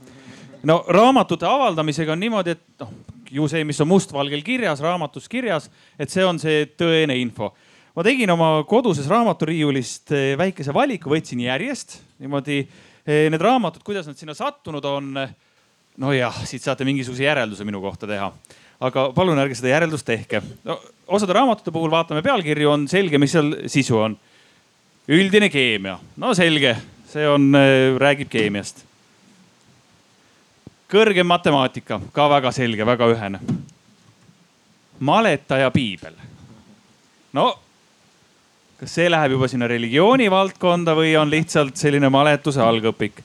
no raamatute avaldamisega on niimoodi, et noh, ju see, mis on mustvalgel kirjas, raamatus kirjas, et see on see tõene info. ma tegin oma koduses raamaturiiulist eh, väikese valiku, võtsin järjest niimoodi eh, need raamatud, kuidas nad sinna sattunud on. nojah, siit saate mingisuguse järelduse minu kohta teha aga palun ärge seda järeldust tehke no,. Osade raamatute puhul vaatame pealkirju, on selge, mis seal sisu on. üldine keemia, no selge, see on, äh, räägib keemiast. kõrgem matemaatika, ka väga selge, väga ühene. maletaja piibel. no kas see läheb juba sinna religiooni valdkonda või on lihtsalt selline maletuse algõpik?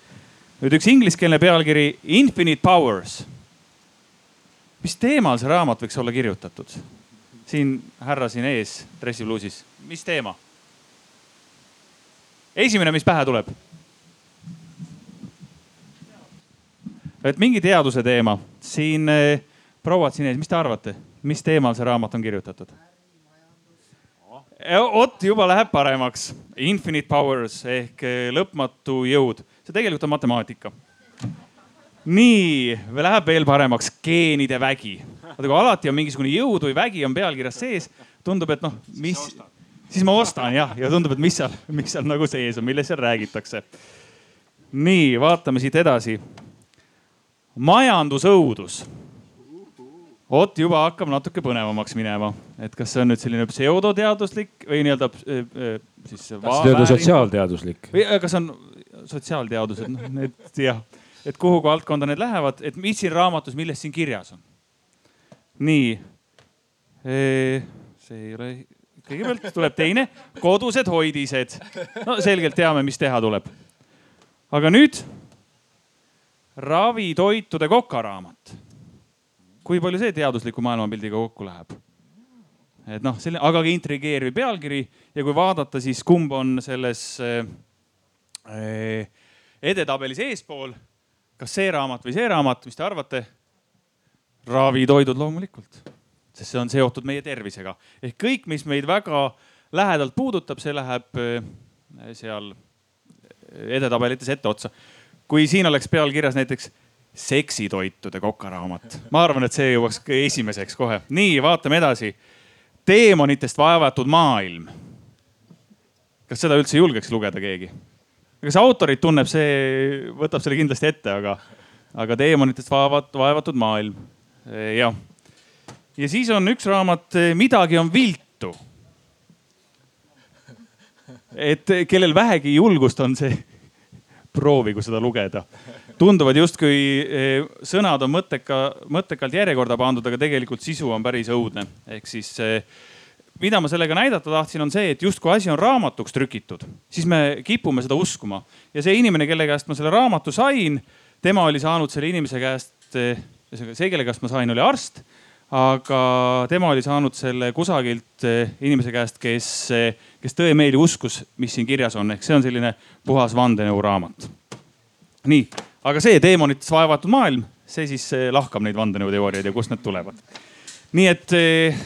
nüüd üks ingliskeelne pealkiri Infinite Powers mis teemal see raamat võiks olla kirjutatud? Siin härra siin ees dressipluusis, mis teema? esimene, mis pähe tuleb? et mingi teaduse teema, siin eh, prouad siin ees, mis te arvate, mis teemal see raamat on kirjutatud? vot juba läheb paremaks. Infinite powers ehk eh, lõpmatu jõud, see tegelikult on matemaatika nii, läheb veel paremaks, geenide vägi. vaata, kui alati on mingisugune jõud või vägi on pealkirjas sees, tundub, et noh, mis, siis ma ostan jah, ja tundub, et mis seal, mis seal nagu sees on, millest seal räägitakse. nii, vaatame siit edasi. majandusõudus. vot juba hakkab natuke põnevamaks minema, et kas see on nüüd selline pseudoteaduslik või nii-öelda äh, äh, siis. sotsiaalteaduslik. või kas on sotsiaalteadused, noh need jah et kuhu valdkonda need lähevad, et mis siin raamatus, millest siin kirjas on. nii. see ei ole, kõigepealt tuleb teine, kodused hoidised. no selgelt teame, mis teha tuleb. aga nüüd ravitoitude kokaraamat. kui palju see teadusliku maailmapildiga kokku läheb? et noh, selline, aga ka intrigeeriv pealkiri ja kui vaadata, siis kumb on selles äh, edetabelis eespool kas see raamat või see raamat, mis te arvate? ravitoidud loomulikult, sest see on seotud meie tervisega ehk kõik, mis meid väga lähedalt puudutab, see läheb äh, seal edetabelites etteotsa. kui siin oleks pealkirjas näiteks seksitoitude kokaraamat, ma arvan, et see jõuaks esimeseks kohe. nii, vaatame edasi. teemonitest vaevatud maailm. kas seda üldse julgeks lugeda keegi? Kes autorit tunneb, see võtab selle kindlasti ette, aga, aga teemonitest vaevat, vaevatud maailm. jah. ja siis on üks raamat Midagi on viltu. et kellel vähegi julgust on see, proovigu seda lugeda tunduvad justkui eh, sõnad on mõtteka, mõttekalt järjekorda pandud, aga tegelikult sisu on päris õudne. ehk siis mida ma sellega näidata tahtsin, on see, et justkui asi on raamatuks trükitud, siis me kipume seda uskuma. ja see inimene, kelle käest ma selle raamatu sain, tema oli saanud selle inimese käest, eh, see, kelle käest ma sain, oli arst. aga tema oli saanud selle kusagilt inimese käest, kes, kes tõemeeli uskus, mis siin kirjas on, ehk see on selline puhas vandenõuraamat. nii aga see teemonitest vaevatud maailm, see siis lahkab neid vandenõuteooriaid ja kust need tulevad. nii et eh,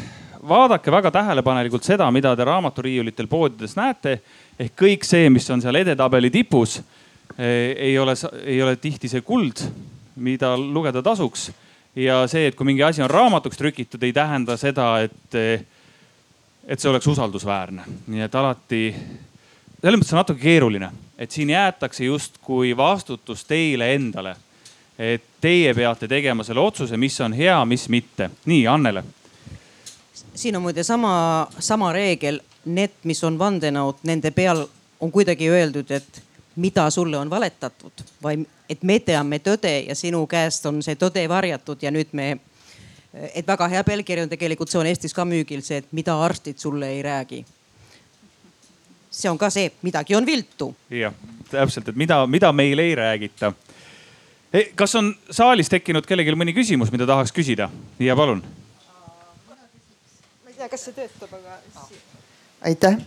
vaadake väga tähelepanelikult seda, mida te raamaturiiulitel poodides näete. ehk kõik see, mis on seal edetabeli tipus, eh, ei ole, ei ole tihti see kuld, mida lugeda tasuks. ja see, et kui mingi asi on raamatuks trükitud, ei tähenda seda, et, eh, et see oleks usaldusväärne. nii et alati, selles mõttes on natuke keeruline et siin jäetakse justkui vastutus teile endale. et teie peate tegema selle otsuse, mis on hea, mis mitte. nii, Annele. Siin on muide sama, sama reegel, need, mis on vandenõud, nende peal on kuidagi öeldud, et mida sulle on valetatud või et me teame tõde ja sinu käest on see tõde varjatud ja nüüd me et väga hea pealkiri on tegelikult, see on Eestis ka müügil, see, et mida arstid sulle ei räägi see on ka see, midagi on viltu. jah, täpselt, et mida, mida meile ei räägita. kas on saalis tekkinud kellelgi mõni küsimus, mida tahaks küsida? ja palun. Tea, kas see töötab, aga. aitäh,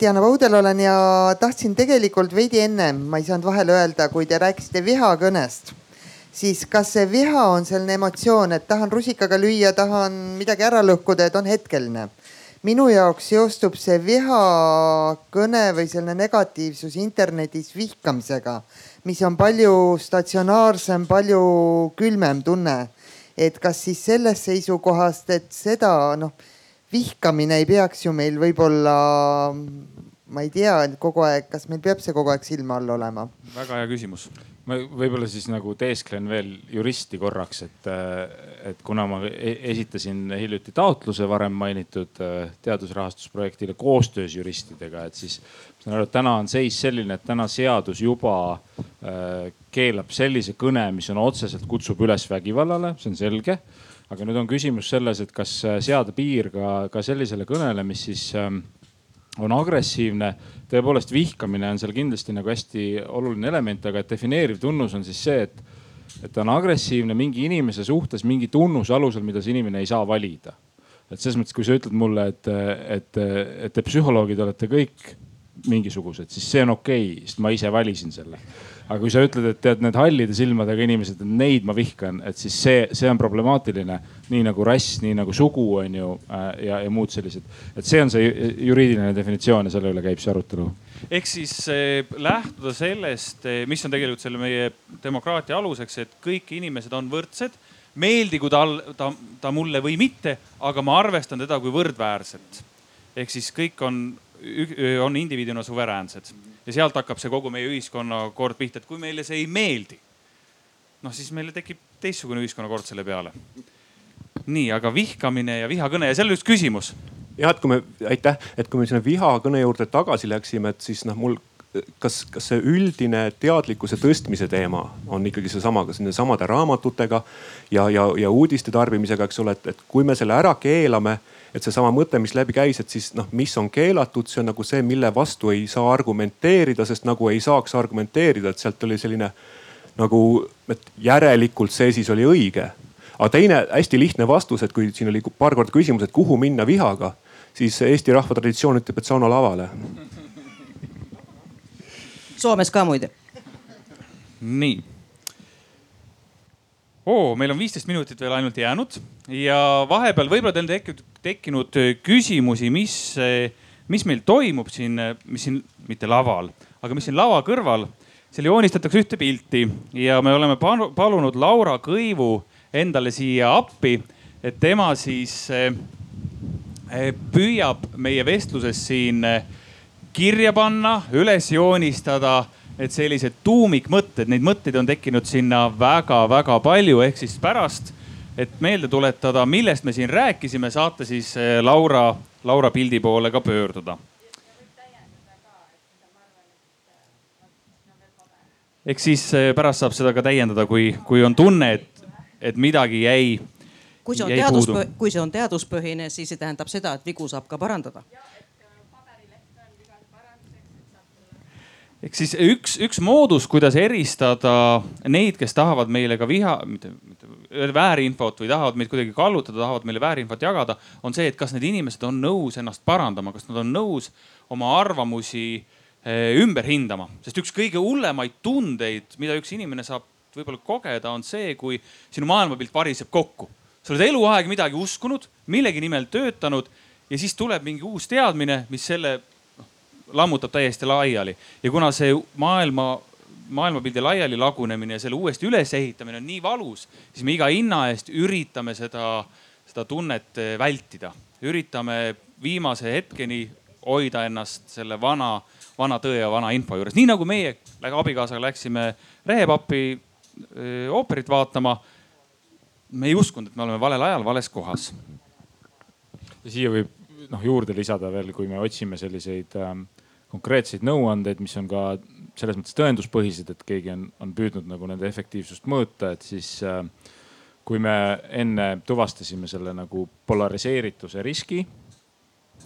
Diana Vaudel olen ja tahtsin tegelikult veidi ennem, ma ei saanud vahele öelda, kui te rääkisite vihakõnest siis kas see viha on selline emotsioon, et tahan rusikaga lüüa, tahan midagi ära lõhkuda, et on hetkeline minu jaoks seostub see vihakõne või selline negatiivsus internetis vihkamisega, mis on palju statsionaarsem, palju külmem tunne. Et kas siis sellest seisukohast, et seda noh, vihkamine ei peaks ju meil võib-olla ma ei tea kogu aeg, kas meil peab see kogu aeg silma all olema? väga hea küsimus ma võib-olla siis nagu teesklen veel juristi korraks, et, et kuna ma e-, esitasin hiljuti taotluse varem mainitud äh, teadusrahastusprojektile koostöös juristidega, et siis ma saan aru, et täna on seis selline, et täna seadus juba äh, keelab sellise kõne, mis on otseselt kutsub üles vägivallale, see on selge. aga nüüd on küsimus selles, et kas äh, seada piir ka, ka sellisele kõnele, mis siis äh, on agressiivne. tõepoolest vihkamine on seal kindlasti nagu hästi oluline element, aga defineeriv tunnus on siis see, et, et ta on agressiivne mingi inimese suhtes mingi tunnuse alusel, mida see inimene ei saa valida. et selles mõttes, kui sa ütled mulle, et, et, et te psühholoogid olete kõik mingisugused, siis see on okei okay,, sest ma ise valisin selle aga kui sa ütled, et tead need hallide silmadega inimesed, et neid ma vihkan, et siis see, see on problemaatiline. nii nagu rass, nii nagu sugu on ju äh, ja, ja muud sellised. et see on see juriidiline definitsioon ja selle üle käib see arutelu. ehk siis eh, lähtuda sellest, eh, mis on tegelikult selle meie demokraatia aluseks, et kõik inimesed on võrdsed meeldigu tal, ta, ta mulle või mitte, aga ma arvestan teda kui võrdväärset. ehk siis kõik on, on indiviidina suveräänsed ja sealt hakkab see kogu meie ühiskonnakord pihta, et kui meile see ei meeldi, noh siis meile tekib teistsugune ühiskonnakord selle peale. nii, aga vihkamine ja vihakõne ja seal oli üks küsimus. jah, et kui me, aitäh, et kui me sinna vihakõne juurde tagasi läksime, et siis noh, mul kas, kas see üldine teadlikkuse tõstmise teema on ikkagi seesama, kas nende samade raamatutega ja, ja, ja uudiste tarbimisega, eks ole, et, et kui me selle ära keelame et seesama mõte, mis läbi käis, et siis noh, mis on keelatud, see on nagu see, mille vastu ei saa argumenteerida, sest nagu ei saaks argumenteerida, et sealt oli selline nagu, et järelikult see siis oli õige. aga teine hästi lihtne vastus, et kui siin oli paar korda küsimus, et kuhu minna vihaga, siis Eesti rahva traditsioon ütleb, et sauna lavale. Soomes ka muide. nii oo, meil on viisteist minutit veel ainult jäänud ja vahepeal võib-olla teil tekkinud, tekkinud küsimusi, mis, mis meil toimub siin, mis siin, mitte laval, aga mis siin lava kõrval. seal joonistatakse ühte pilti ja me oleme palunud Laura Kõivu endale siia appi, et tema siis püüab meie vestluses siin eh, kirja panna, üles joonistada need sellised tuumikmõtted, neid mõtteid on tekkinud sinna väga-väga palju, ehk siis pärast, et meelde tuletada, millest me siin rääkisime, saate siis eh, Laura, Laura pildi poole ka pöörduda. ehk siis eh, pärast saab seda ka täiendada, kui, kui on tunne, et, et midagi jäi kui see on jäi teadus, puudu. kui see on teaduspõhine, siis see tähendab seda, et vigu saab ka parandada. Ehk siis üks, üks moodus, kuidas eristada neid, kes tahavad meile ka viha, mitte, mitte väärinfot või tahavad meid kuidagi kallutada, tahavad meile väärinfot jagada, on see, et kas need inimesed on nõus ennast parandama, kas nad on nõus oma arvamusi eh, ümber hindama, sest üks kõige hullemaid tundeid, mida üks inimene saab võib-olla kogeda, on see, kui sinu maailmapilt variseb kokku. sa oled eluaeg midagi uskunud, millegi nimel töötanud ja siis tuleb mingi uus teadmine, mis selle lammutab täiesti laiali ja kuna see maailma, maailmapildi laiali lagunemine ja selle uuesti ülesehitamine on nii valus, siis me iga hinna eest üritame seda, seda tunnet eh, vältida. üritame viimase hetkeni hoida ennast selle vana, vana tõe ja vana info juures, nii nagu meie abikaasaga läksime Rehepappi öö, ooperit vaatama. me ei uskunud, et me oleme valel ajal, vales kohas. siia võib noh juurde lisada veel, kui me otsime selliseid ähm, konkreetseid nõuandeid, mis on ka selles mõttes tõenduspõhised, et keegi on, on püüdnud nagu nende efektiivsust mõõta, et siis äh, kui me enne tuvastasime selle nagu polariseerituse riski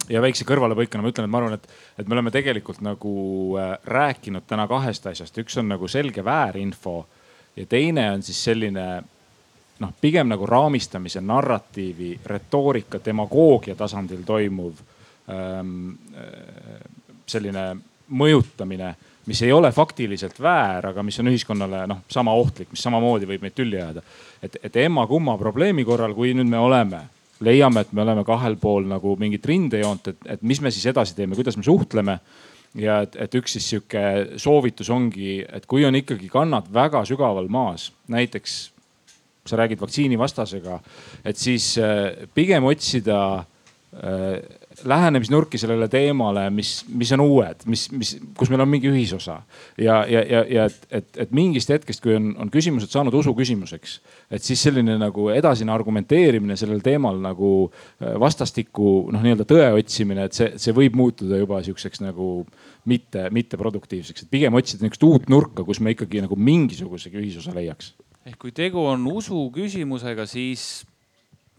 ja väikse kõrvalepõikena ma ütlen, et ma arvan, et, et me oleme tegelikult nagu äh, rääkinud täna kahest asjast, üks on nagu selge väärinfo ja teine on siis selline noh, pigem nagu raamistamise, narratiivi, retoorika, demagoogia tasandil toimuv ähm, selline mõjutamine, mis ei ole faktiliselt väär, aga mis on ühiskonnale noh, sama ohtlik, mis samamoodi võib meid tülli ajada. et, et emma-kumma probleemi korral, kui nüüd me oleme, leiame, et me oleme kahel pool nagu mingit rindejoont, et, et mis me siis edasi teeme, kuidas me suhtleme ja et, et üks siis sihuke soovitus ongi, et kui on ikkagi kannad väga sügaval maas, näiteks sa räägid vaktsiinivastasega, et siis äh, pigem otsida äh, lähenemisnurki sellele teemale, mis, mis on uued, mis, mis, kus meil on mingi ühisosa. ja, ja, ja, ja et, et, et mingist hetkest, kui on, on küsimused saanud usu küsimuseks, et siis selline nagu edasine argumenteerimine sellel teemal nagu äh, vastastikku noh, nii-öelda tõe otsimine, et see, see võib muutuda juba sihukeseks nagu mitte, mitteproduktiivseks, et pigem otsida niisugust uut nurka, kus me ikkagi nagu mingisugusegi ühisosa leiaks ehk kui tegu on usu küsimusega, siis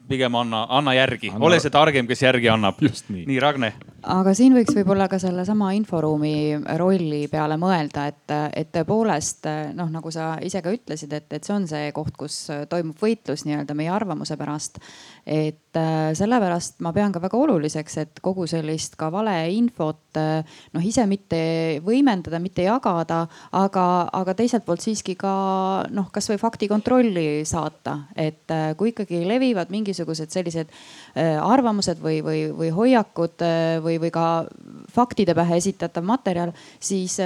pigem anna, anna järgi anna..., ole see targem, kes järgi annab. nii, nii, Ragne. aga siin võiks võib-olla ka sellesama inforuumi rolli peale mõelda, et, et tõepoolest noh, nagu sa ise ka ütlesid, et, et see on see koht, kus toimub võitlus nii-öelda meie arvamuse pärast. et sellepärast ma pean ka väga oluliseks, et kogu sellist ka valeinfot noh, ise mitte võimendada, mitte jagada, aga, aga teiselt poolt siiski ka noh, kasvõi faktikontrolli saata, et kui ikkagi levivad mingisugused sellised arvamused või, või, või hoiakud või, või ka faktide pähe esitatav materjal, siis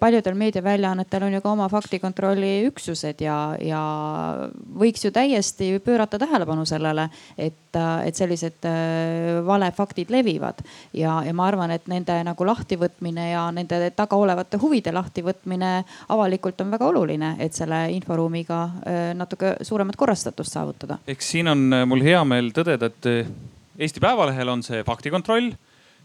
paljudel meediaväljaannetel on ju ka oma faktikontrolli üksused ja, ja võiks ju täiesti pöörata tähelepanu sellele, et, et sellised valefaktid levivad ja, ja ma arvan, et nende nagu lahtivõtmine ja nende taga olevate huvide lahtivõtmine avalikult on väga oluline, et selle inforuumiga natuke suuremat korrastatust saavutada. eks siin on mul hea meel tõdeda, et Eesti Päevalehel on see faktikontroll,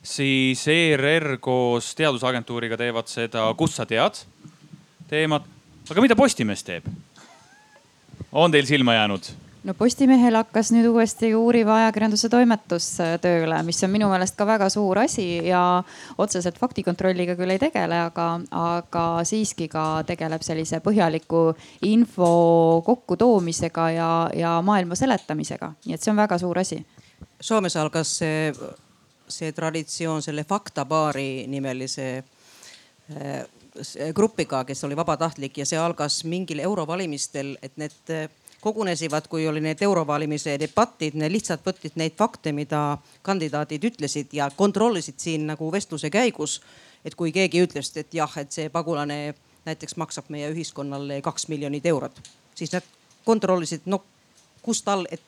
siis ERR koos teadusagentuuriga teevad seda Kust sa tead teemat. aga mida Postimees teeb? on teil silma jäänud? No Postimehel hakkas nüüd uuesti uuriva ajakirjanduse toimetus tööle, mis on minu meelest ka väga suur asi ja otseselt faktikontrolliga küll ei tegele, aga, aga siiski ka tegeleb sellise põhjaliku info kokkutoomisega ja, ja maailma seletamisega, nii et see on väga suur asi. Soomes algas see, see traditsioon selle Faktabaari nimelise grupiga, kes oli vabatahtlik ja see algas mingil eurovalimistel, et need kogunesivad, kui oli need eurovalimise debatid, lihtsalt võtsid neid fakte, mida kandidaadid ütlesid ja kontrollisid siin nagu vestluse käigus. et kui keegi ütles, et jah, et see pagulane näiteks maksab meie ühiskonnale kaks miljonit eurot, siis nad kontrollisid, no kus tal, et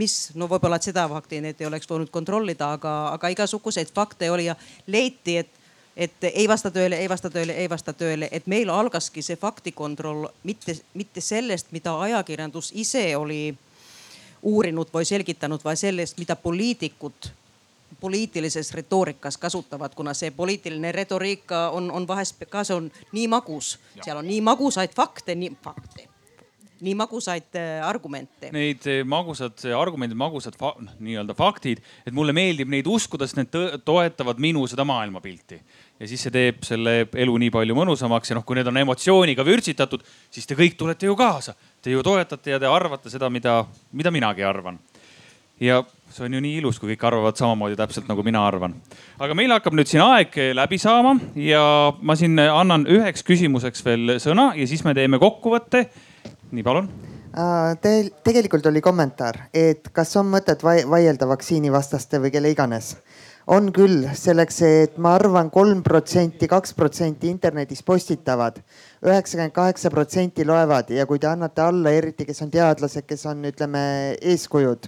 mis no võib-olla seda fakti need ei oleks võinud kontrollida, aga, aga igasuguseid fakte oli ja leiti, et et ei vasta tõele, ei vasta tõele, ei vasta tõele, et meil algaski see faktikontroll mitte, mitte sellest, mida ajakirjandus ise oli uurinud või selgitanud, vaid sellest, mida poliitikud poliitilises retoorikas kasutavad, kuna see poliitiline retoriika on, on vahest ka, see on nii magus, seal on nii magusaid fakte, nii fakte nii magusaid äh, argumente. Neid äh, magusad äh, argumendid, magusad fa noh, nii-öelda faktid, et mulle meeldib neid uskuda, sest need toetavad minu seda maailmapilti. ja siis see teeb selle elu nii palju mõnusamaks ja noh, kui need on emotsiooniga vürtsitatud, siis te kõik tulete ju kaasa. Te ju toetate ja te arvate seda, mida, mida minagi arvan. ja see on ju nii ilus, kui kõik arvavad samamoodi täpselt nagu mina arvan. aga meil hakkab nüüd siin aeg läbi saama ja ma siin annan üheks küsimuseks veel sõna ja siis me teeme kokkuvõtte nii, palun. Teil tegelikult oli kommentaar, et kas on mõtet vaielda vaktsiinivastaste või kelle iganes on küll selleks, et ma arvan, kolm protsenti, kaks protsenti internetis postitavad, üheksakümmend kaheksa protsenti loevad ja kui te annate alla, eriti kes on teadlased, kes on, ütleme, eeskujud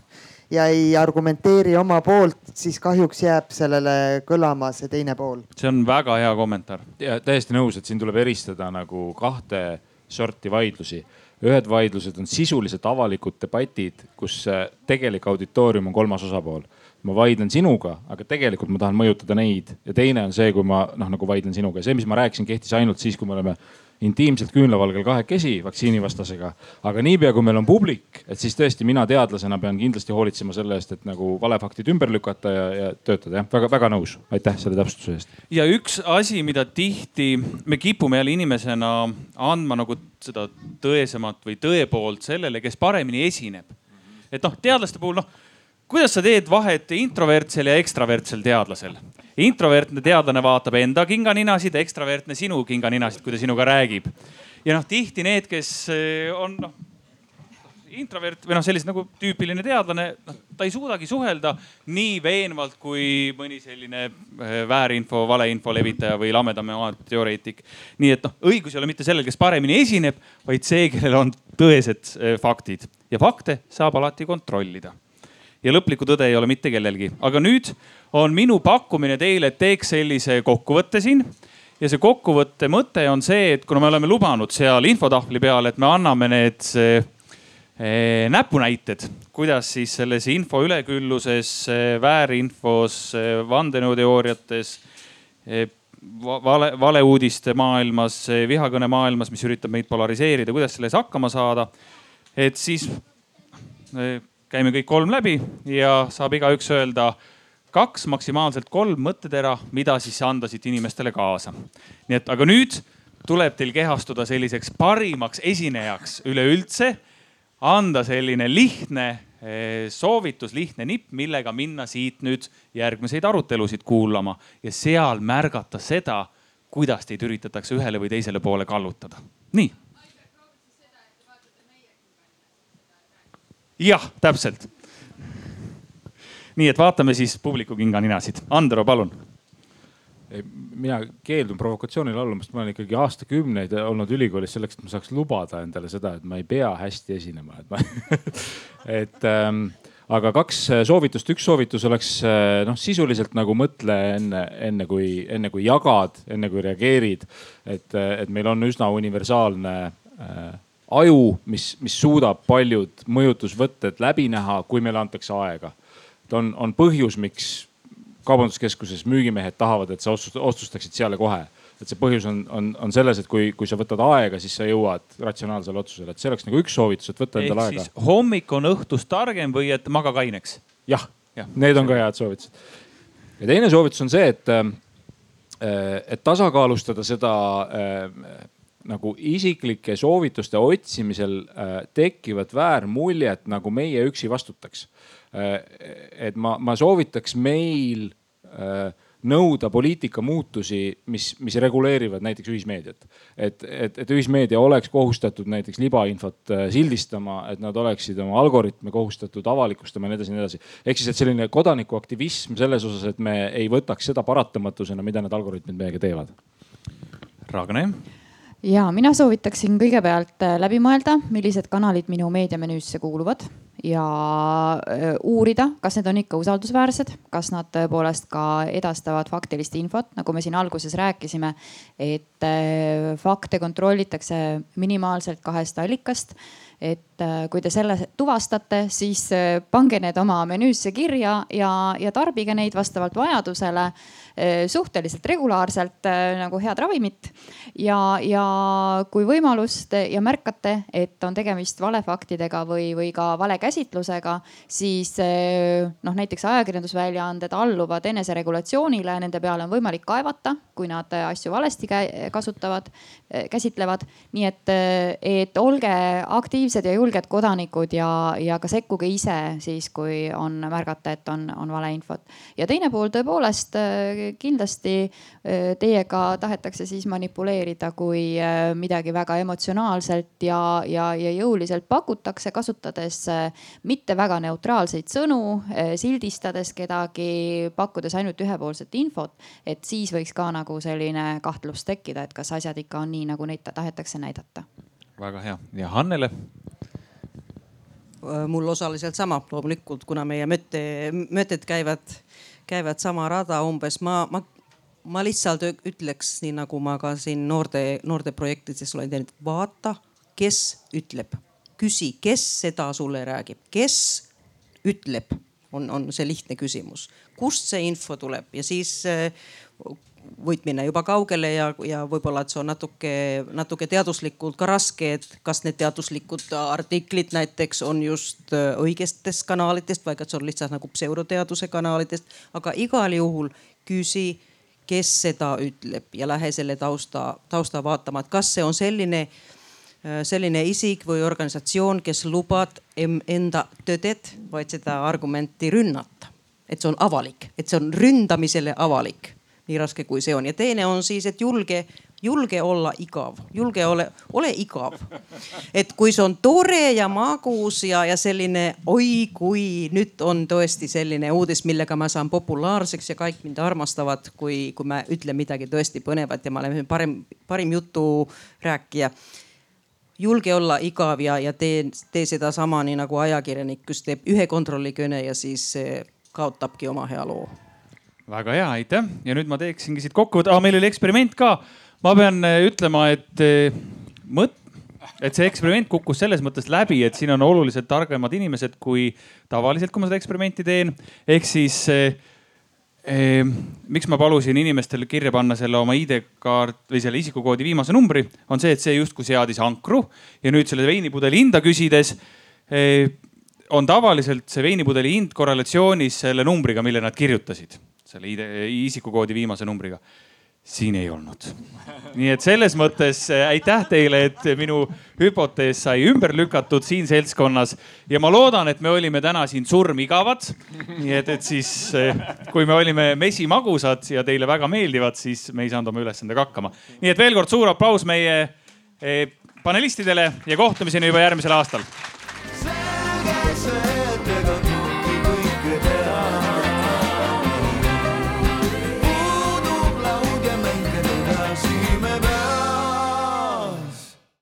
ja ei argumenteeri oma poolt, siis kahjuks jääb sellele kõlama see teine pool. see on väga hea kommentaar. ja täiesti nõus, et siin tuleb eristada nagu kahte sorti vaidlusi ühed vaidlused on sisuliselt avalikud debatid, kus tegelik auditoorium on kolmas osapool. ma vaidlen sinuga, aga tegelikult ma tahan mõjutada neid ja teine on see, kui ma noh, nagu vaidlen sinuga ja see, mis ma rääkisin, kehtis ainult siis, kui me oleme intiimselt küünlavalgel kahekesi vaktsiinivastasega. aga niipea kui meil on publik, et siis tõesti mina teadlasena pean kindlasti hoolitsema selle eest, et nagu valefaktid ümber lükata ja, ja töötada jah, väga-väga nõus. aitäh selle täpsustuse eest. ja üks asi, mida tihti me kipume jälle inimesena andma nagu seda tõesemat või tõe poolt sellele, kes paremini esineb. et noh, teadlaste puhul noh, kuidas sa teed vahet introvertsel ja ekstravertsel teadlasel? introvertne teadlane vaatab enda kinganinasid, ekstravertne sinu kinganinasid, kui ta sinuga räägib. ja noh, tihti need, kes eh, on noh introvert või noh, sellised nagu tüüpiline teadlane, noh ta ei suudagi suhelda nii veenvalt kui mõni selline eh, väärinfo, valeinfo levitaja või lamedame teoreetik. nii et noh, õigus ei ole mitte sellel, kes paremini esineb, vaid see, kellel on tõesed eh, faktid ja fakte saab alati kontrollida. Ja lõplikku tõde ei ole mitte kellelgi, aga nüüd on minu pakkumine teile, et teeks sellise kokkuvõtte siin ja see kokkuvõtte mõte on see, et kuna me oleme lubanud seal infotahvli peal, et me anname need eh, näpunäited, kuidas siis selles info ülekülluses, väärinfos, vandenõuteooriates, eh, vale, valeuudiste maailmas, vihakõne maailmas, mis üritab meid polariseerida, kuidas selles hakkama saada. et siis eh, käime kõik kolm läbi ja saab igaüks öelda kaks, maksimaalselt kolm mõttetera, mida siis anda siit inimestele kaasa. nii et, aga nüüd tuleb teil kehastuda selliseks parimaks esinejaks üleüldse, anda selline lihtne eh, soovitus, lihtne nipp, millega minna siit nüüd järgmiseid arutelusid kuulama ja seal märgata seda, kuidas teid üritatakse ühele või teisele poole kallutada. nii. Jah, täpselt. Nii et vaatame siis publiku kinganinasid. Andero, palun. Mina keeldun provokatsioonile allumast, ma olen ikkagi aastakümneid olnud ülikoolis selleks, et ma saaks lubada endale seda, et ma ei pea hästi esinema, et ma et ähm, aga kaks soovitust, üks soovitus oleks noh, sisuliselt nagu mõtle enne, enne kui, enne kui jagad, enne kui reageerid. et, et meil on üsna universaalne äh, aju, mis, mis suudab paljud mõjutusvõtted läbi näha, kui meile antakse aega et on, on põhjus, miks kaubanduskeskuses müügimehed tahavad, et sa otsustaksid seal ja kohe. et see põhjus on, on, on selles, et kui, kui sa võtad aega, siis sa jõuad ratsionaalsele otsusele, et see oleks nagu üks soovitus, et võtta endale aega. hommik on õhtust targem või et maga kaineks? jah ja., need on ka head soovitused. ja teine soovitus on see, et, äh, et tasakaalustada seda äh, nagu isiklike soovituste otsimisel äh, tekkivat väärmuljet, nagu meie üksi vastutaks Äh, et ma, ma soovitaks meil äh, nõuda poliitika muutusi, mis, mis reguleerivad näiteks ühismeediat. et, et, et ühismeedia oleks kohustatud näiteks libainfot äh, sildistama, et nad oleksid oma algoritme kohustatud avalikustama ja nii edasi ja nii edasi. ehk siis, et selline kodanikuaktivism selles osas, et me ei võtaks seda paratamatusena, mida need algoritmid meiega teevad. Ragne ja mina soovitaksin kõigepealt läbi mõelda, millised kanalid minu meediamenüüsse kuuluvad ja äh, uurida, kas need on ikka usaldusväärsed, kas nad tõepoolest ka edastavad faktilist infot, nagu me siin alguses rääkisime. et äh, fakte kontrollitakse minimaalselt kahest allikast et äh, kui te selle tuvastate, siis pange need oma menüüsse kirja ja, ja tarbige neid vastavalt vajadusele suhteliselt regulaarselt nagu head ravimit. ja, ja kui võimalust ja märkate, et on tegemist valefaktidega või, või ka valekäsitlusega, siis noh, näiteks ajakirjandusväljaanded alluvad eneseregulatsioonile, nende peale on võimalik kaevata, kui nad asju valesti kasutavad, käsitlevad. nii et, et olge aktiivsed ja julged kodanikud ja, ja ka sekkuge ise siis, kui on märgata, et on, on valeinfot. ja teine pool tõepoolest kindlasti äh, teiega tahetakse siis manipuleerida, kui äh, midagi väga emotsionaalselt ja, ja, ja jõuliselt pakutakse, kasutades mitte väga neutraalseid sõnu, sildistades kedagi, pakkudes ainult ühepoolset infot. et siis võiks ka nagu selline kahtlus tekkida, et kas asjad ikka on nii, nagu neid tahetakse näidata. väga hea ja Hannele mul osaliselt sama, loomulikult, kuna meie mõtte, mõtted käivad käivad sama rada umbes. ma, ma, ma lihtsalt ütleks, nii nagu ma ka siin noorte, noorteprojektides olen teinud, vaata, kes ütleb, küsi, kes seda sulle räägib, kes ütleb, on, on see lihtne küsimus. kust see info tuleb ja siis võid minna juba kaugele ja, ja võib-olla, et see on natuke, natuke teaduslikult ka raske, et kas need teaduslikud artiklid näiteks on just äh, õigetest kanalitest või kas see on lihtsalt nagu pseudoteaduse kanalitest. aga igal juhul küsi, kes seda ütleb ja lähe selle tausta, tausta vaatama, et kas see on selline, äh, selline isik või organisatsioon, kes lubab enda tõdet, vaid seda argumenti rünnata. et see on avalik, et see on ründamisele avalik nii raske kui see on. ja teine on siis, et julge, julge olla igav, julge ole, ole igav. et kui see on tore ja magus ja, ja selline oi kui nüüd on tõesti selline uudis, millega ma saan populaarseks ja kõik mind armastavad, kui, kui ma ütlen midagi tõesti põnevat ja ma olen parem, parim juturääkija julge olla igav ja, ja tee, tee sedasama nii nagu ajakirjanik, kes teeb ühe kontrollikõne ja siis kaotabki oma hea loo väga hea, aitäh ja nüüd ma teeksingi siit kokkuvõtte ah,, meil oli eksperiment ka. ma pean äh, ütlema, et äh, mõt-, et see eksperiment kukkus selles mõttes läbi, et siin on oluliselt targemad inimesed kui tavaliselt, kui ma seda eksperimenti teen. ehk siis eh, eh, miks ma palusin inimestel kirja panna selle oma ID-kaart või selle isikukoodi viimase numbri, on see, et see justkui seadis ankru ja nüüd selle veinipudeli hinda küsides eh, on tavaliselt see veinipudeli hind korrelatsioonis selle numbriga, mille nad kirjutasid selle ID, isikukoodi viimase numbriga. siin ei olnud. nii et selles mõttes äh, aitäh teile, et minu hüpotees sai ümber lükatud siin seltskonnas ja ma loodan, et me olime täna siin surmigavad. nii et, et siis äh, kui me olime mesimagusad ja teile väga meeldivad, siis me ei saanud oma ülesandega hakkama. nii et veel kord suur aplaus meie äh, panelistidele ja kohtumiseni juba järgmisel aastal.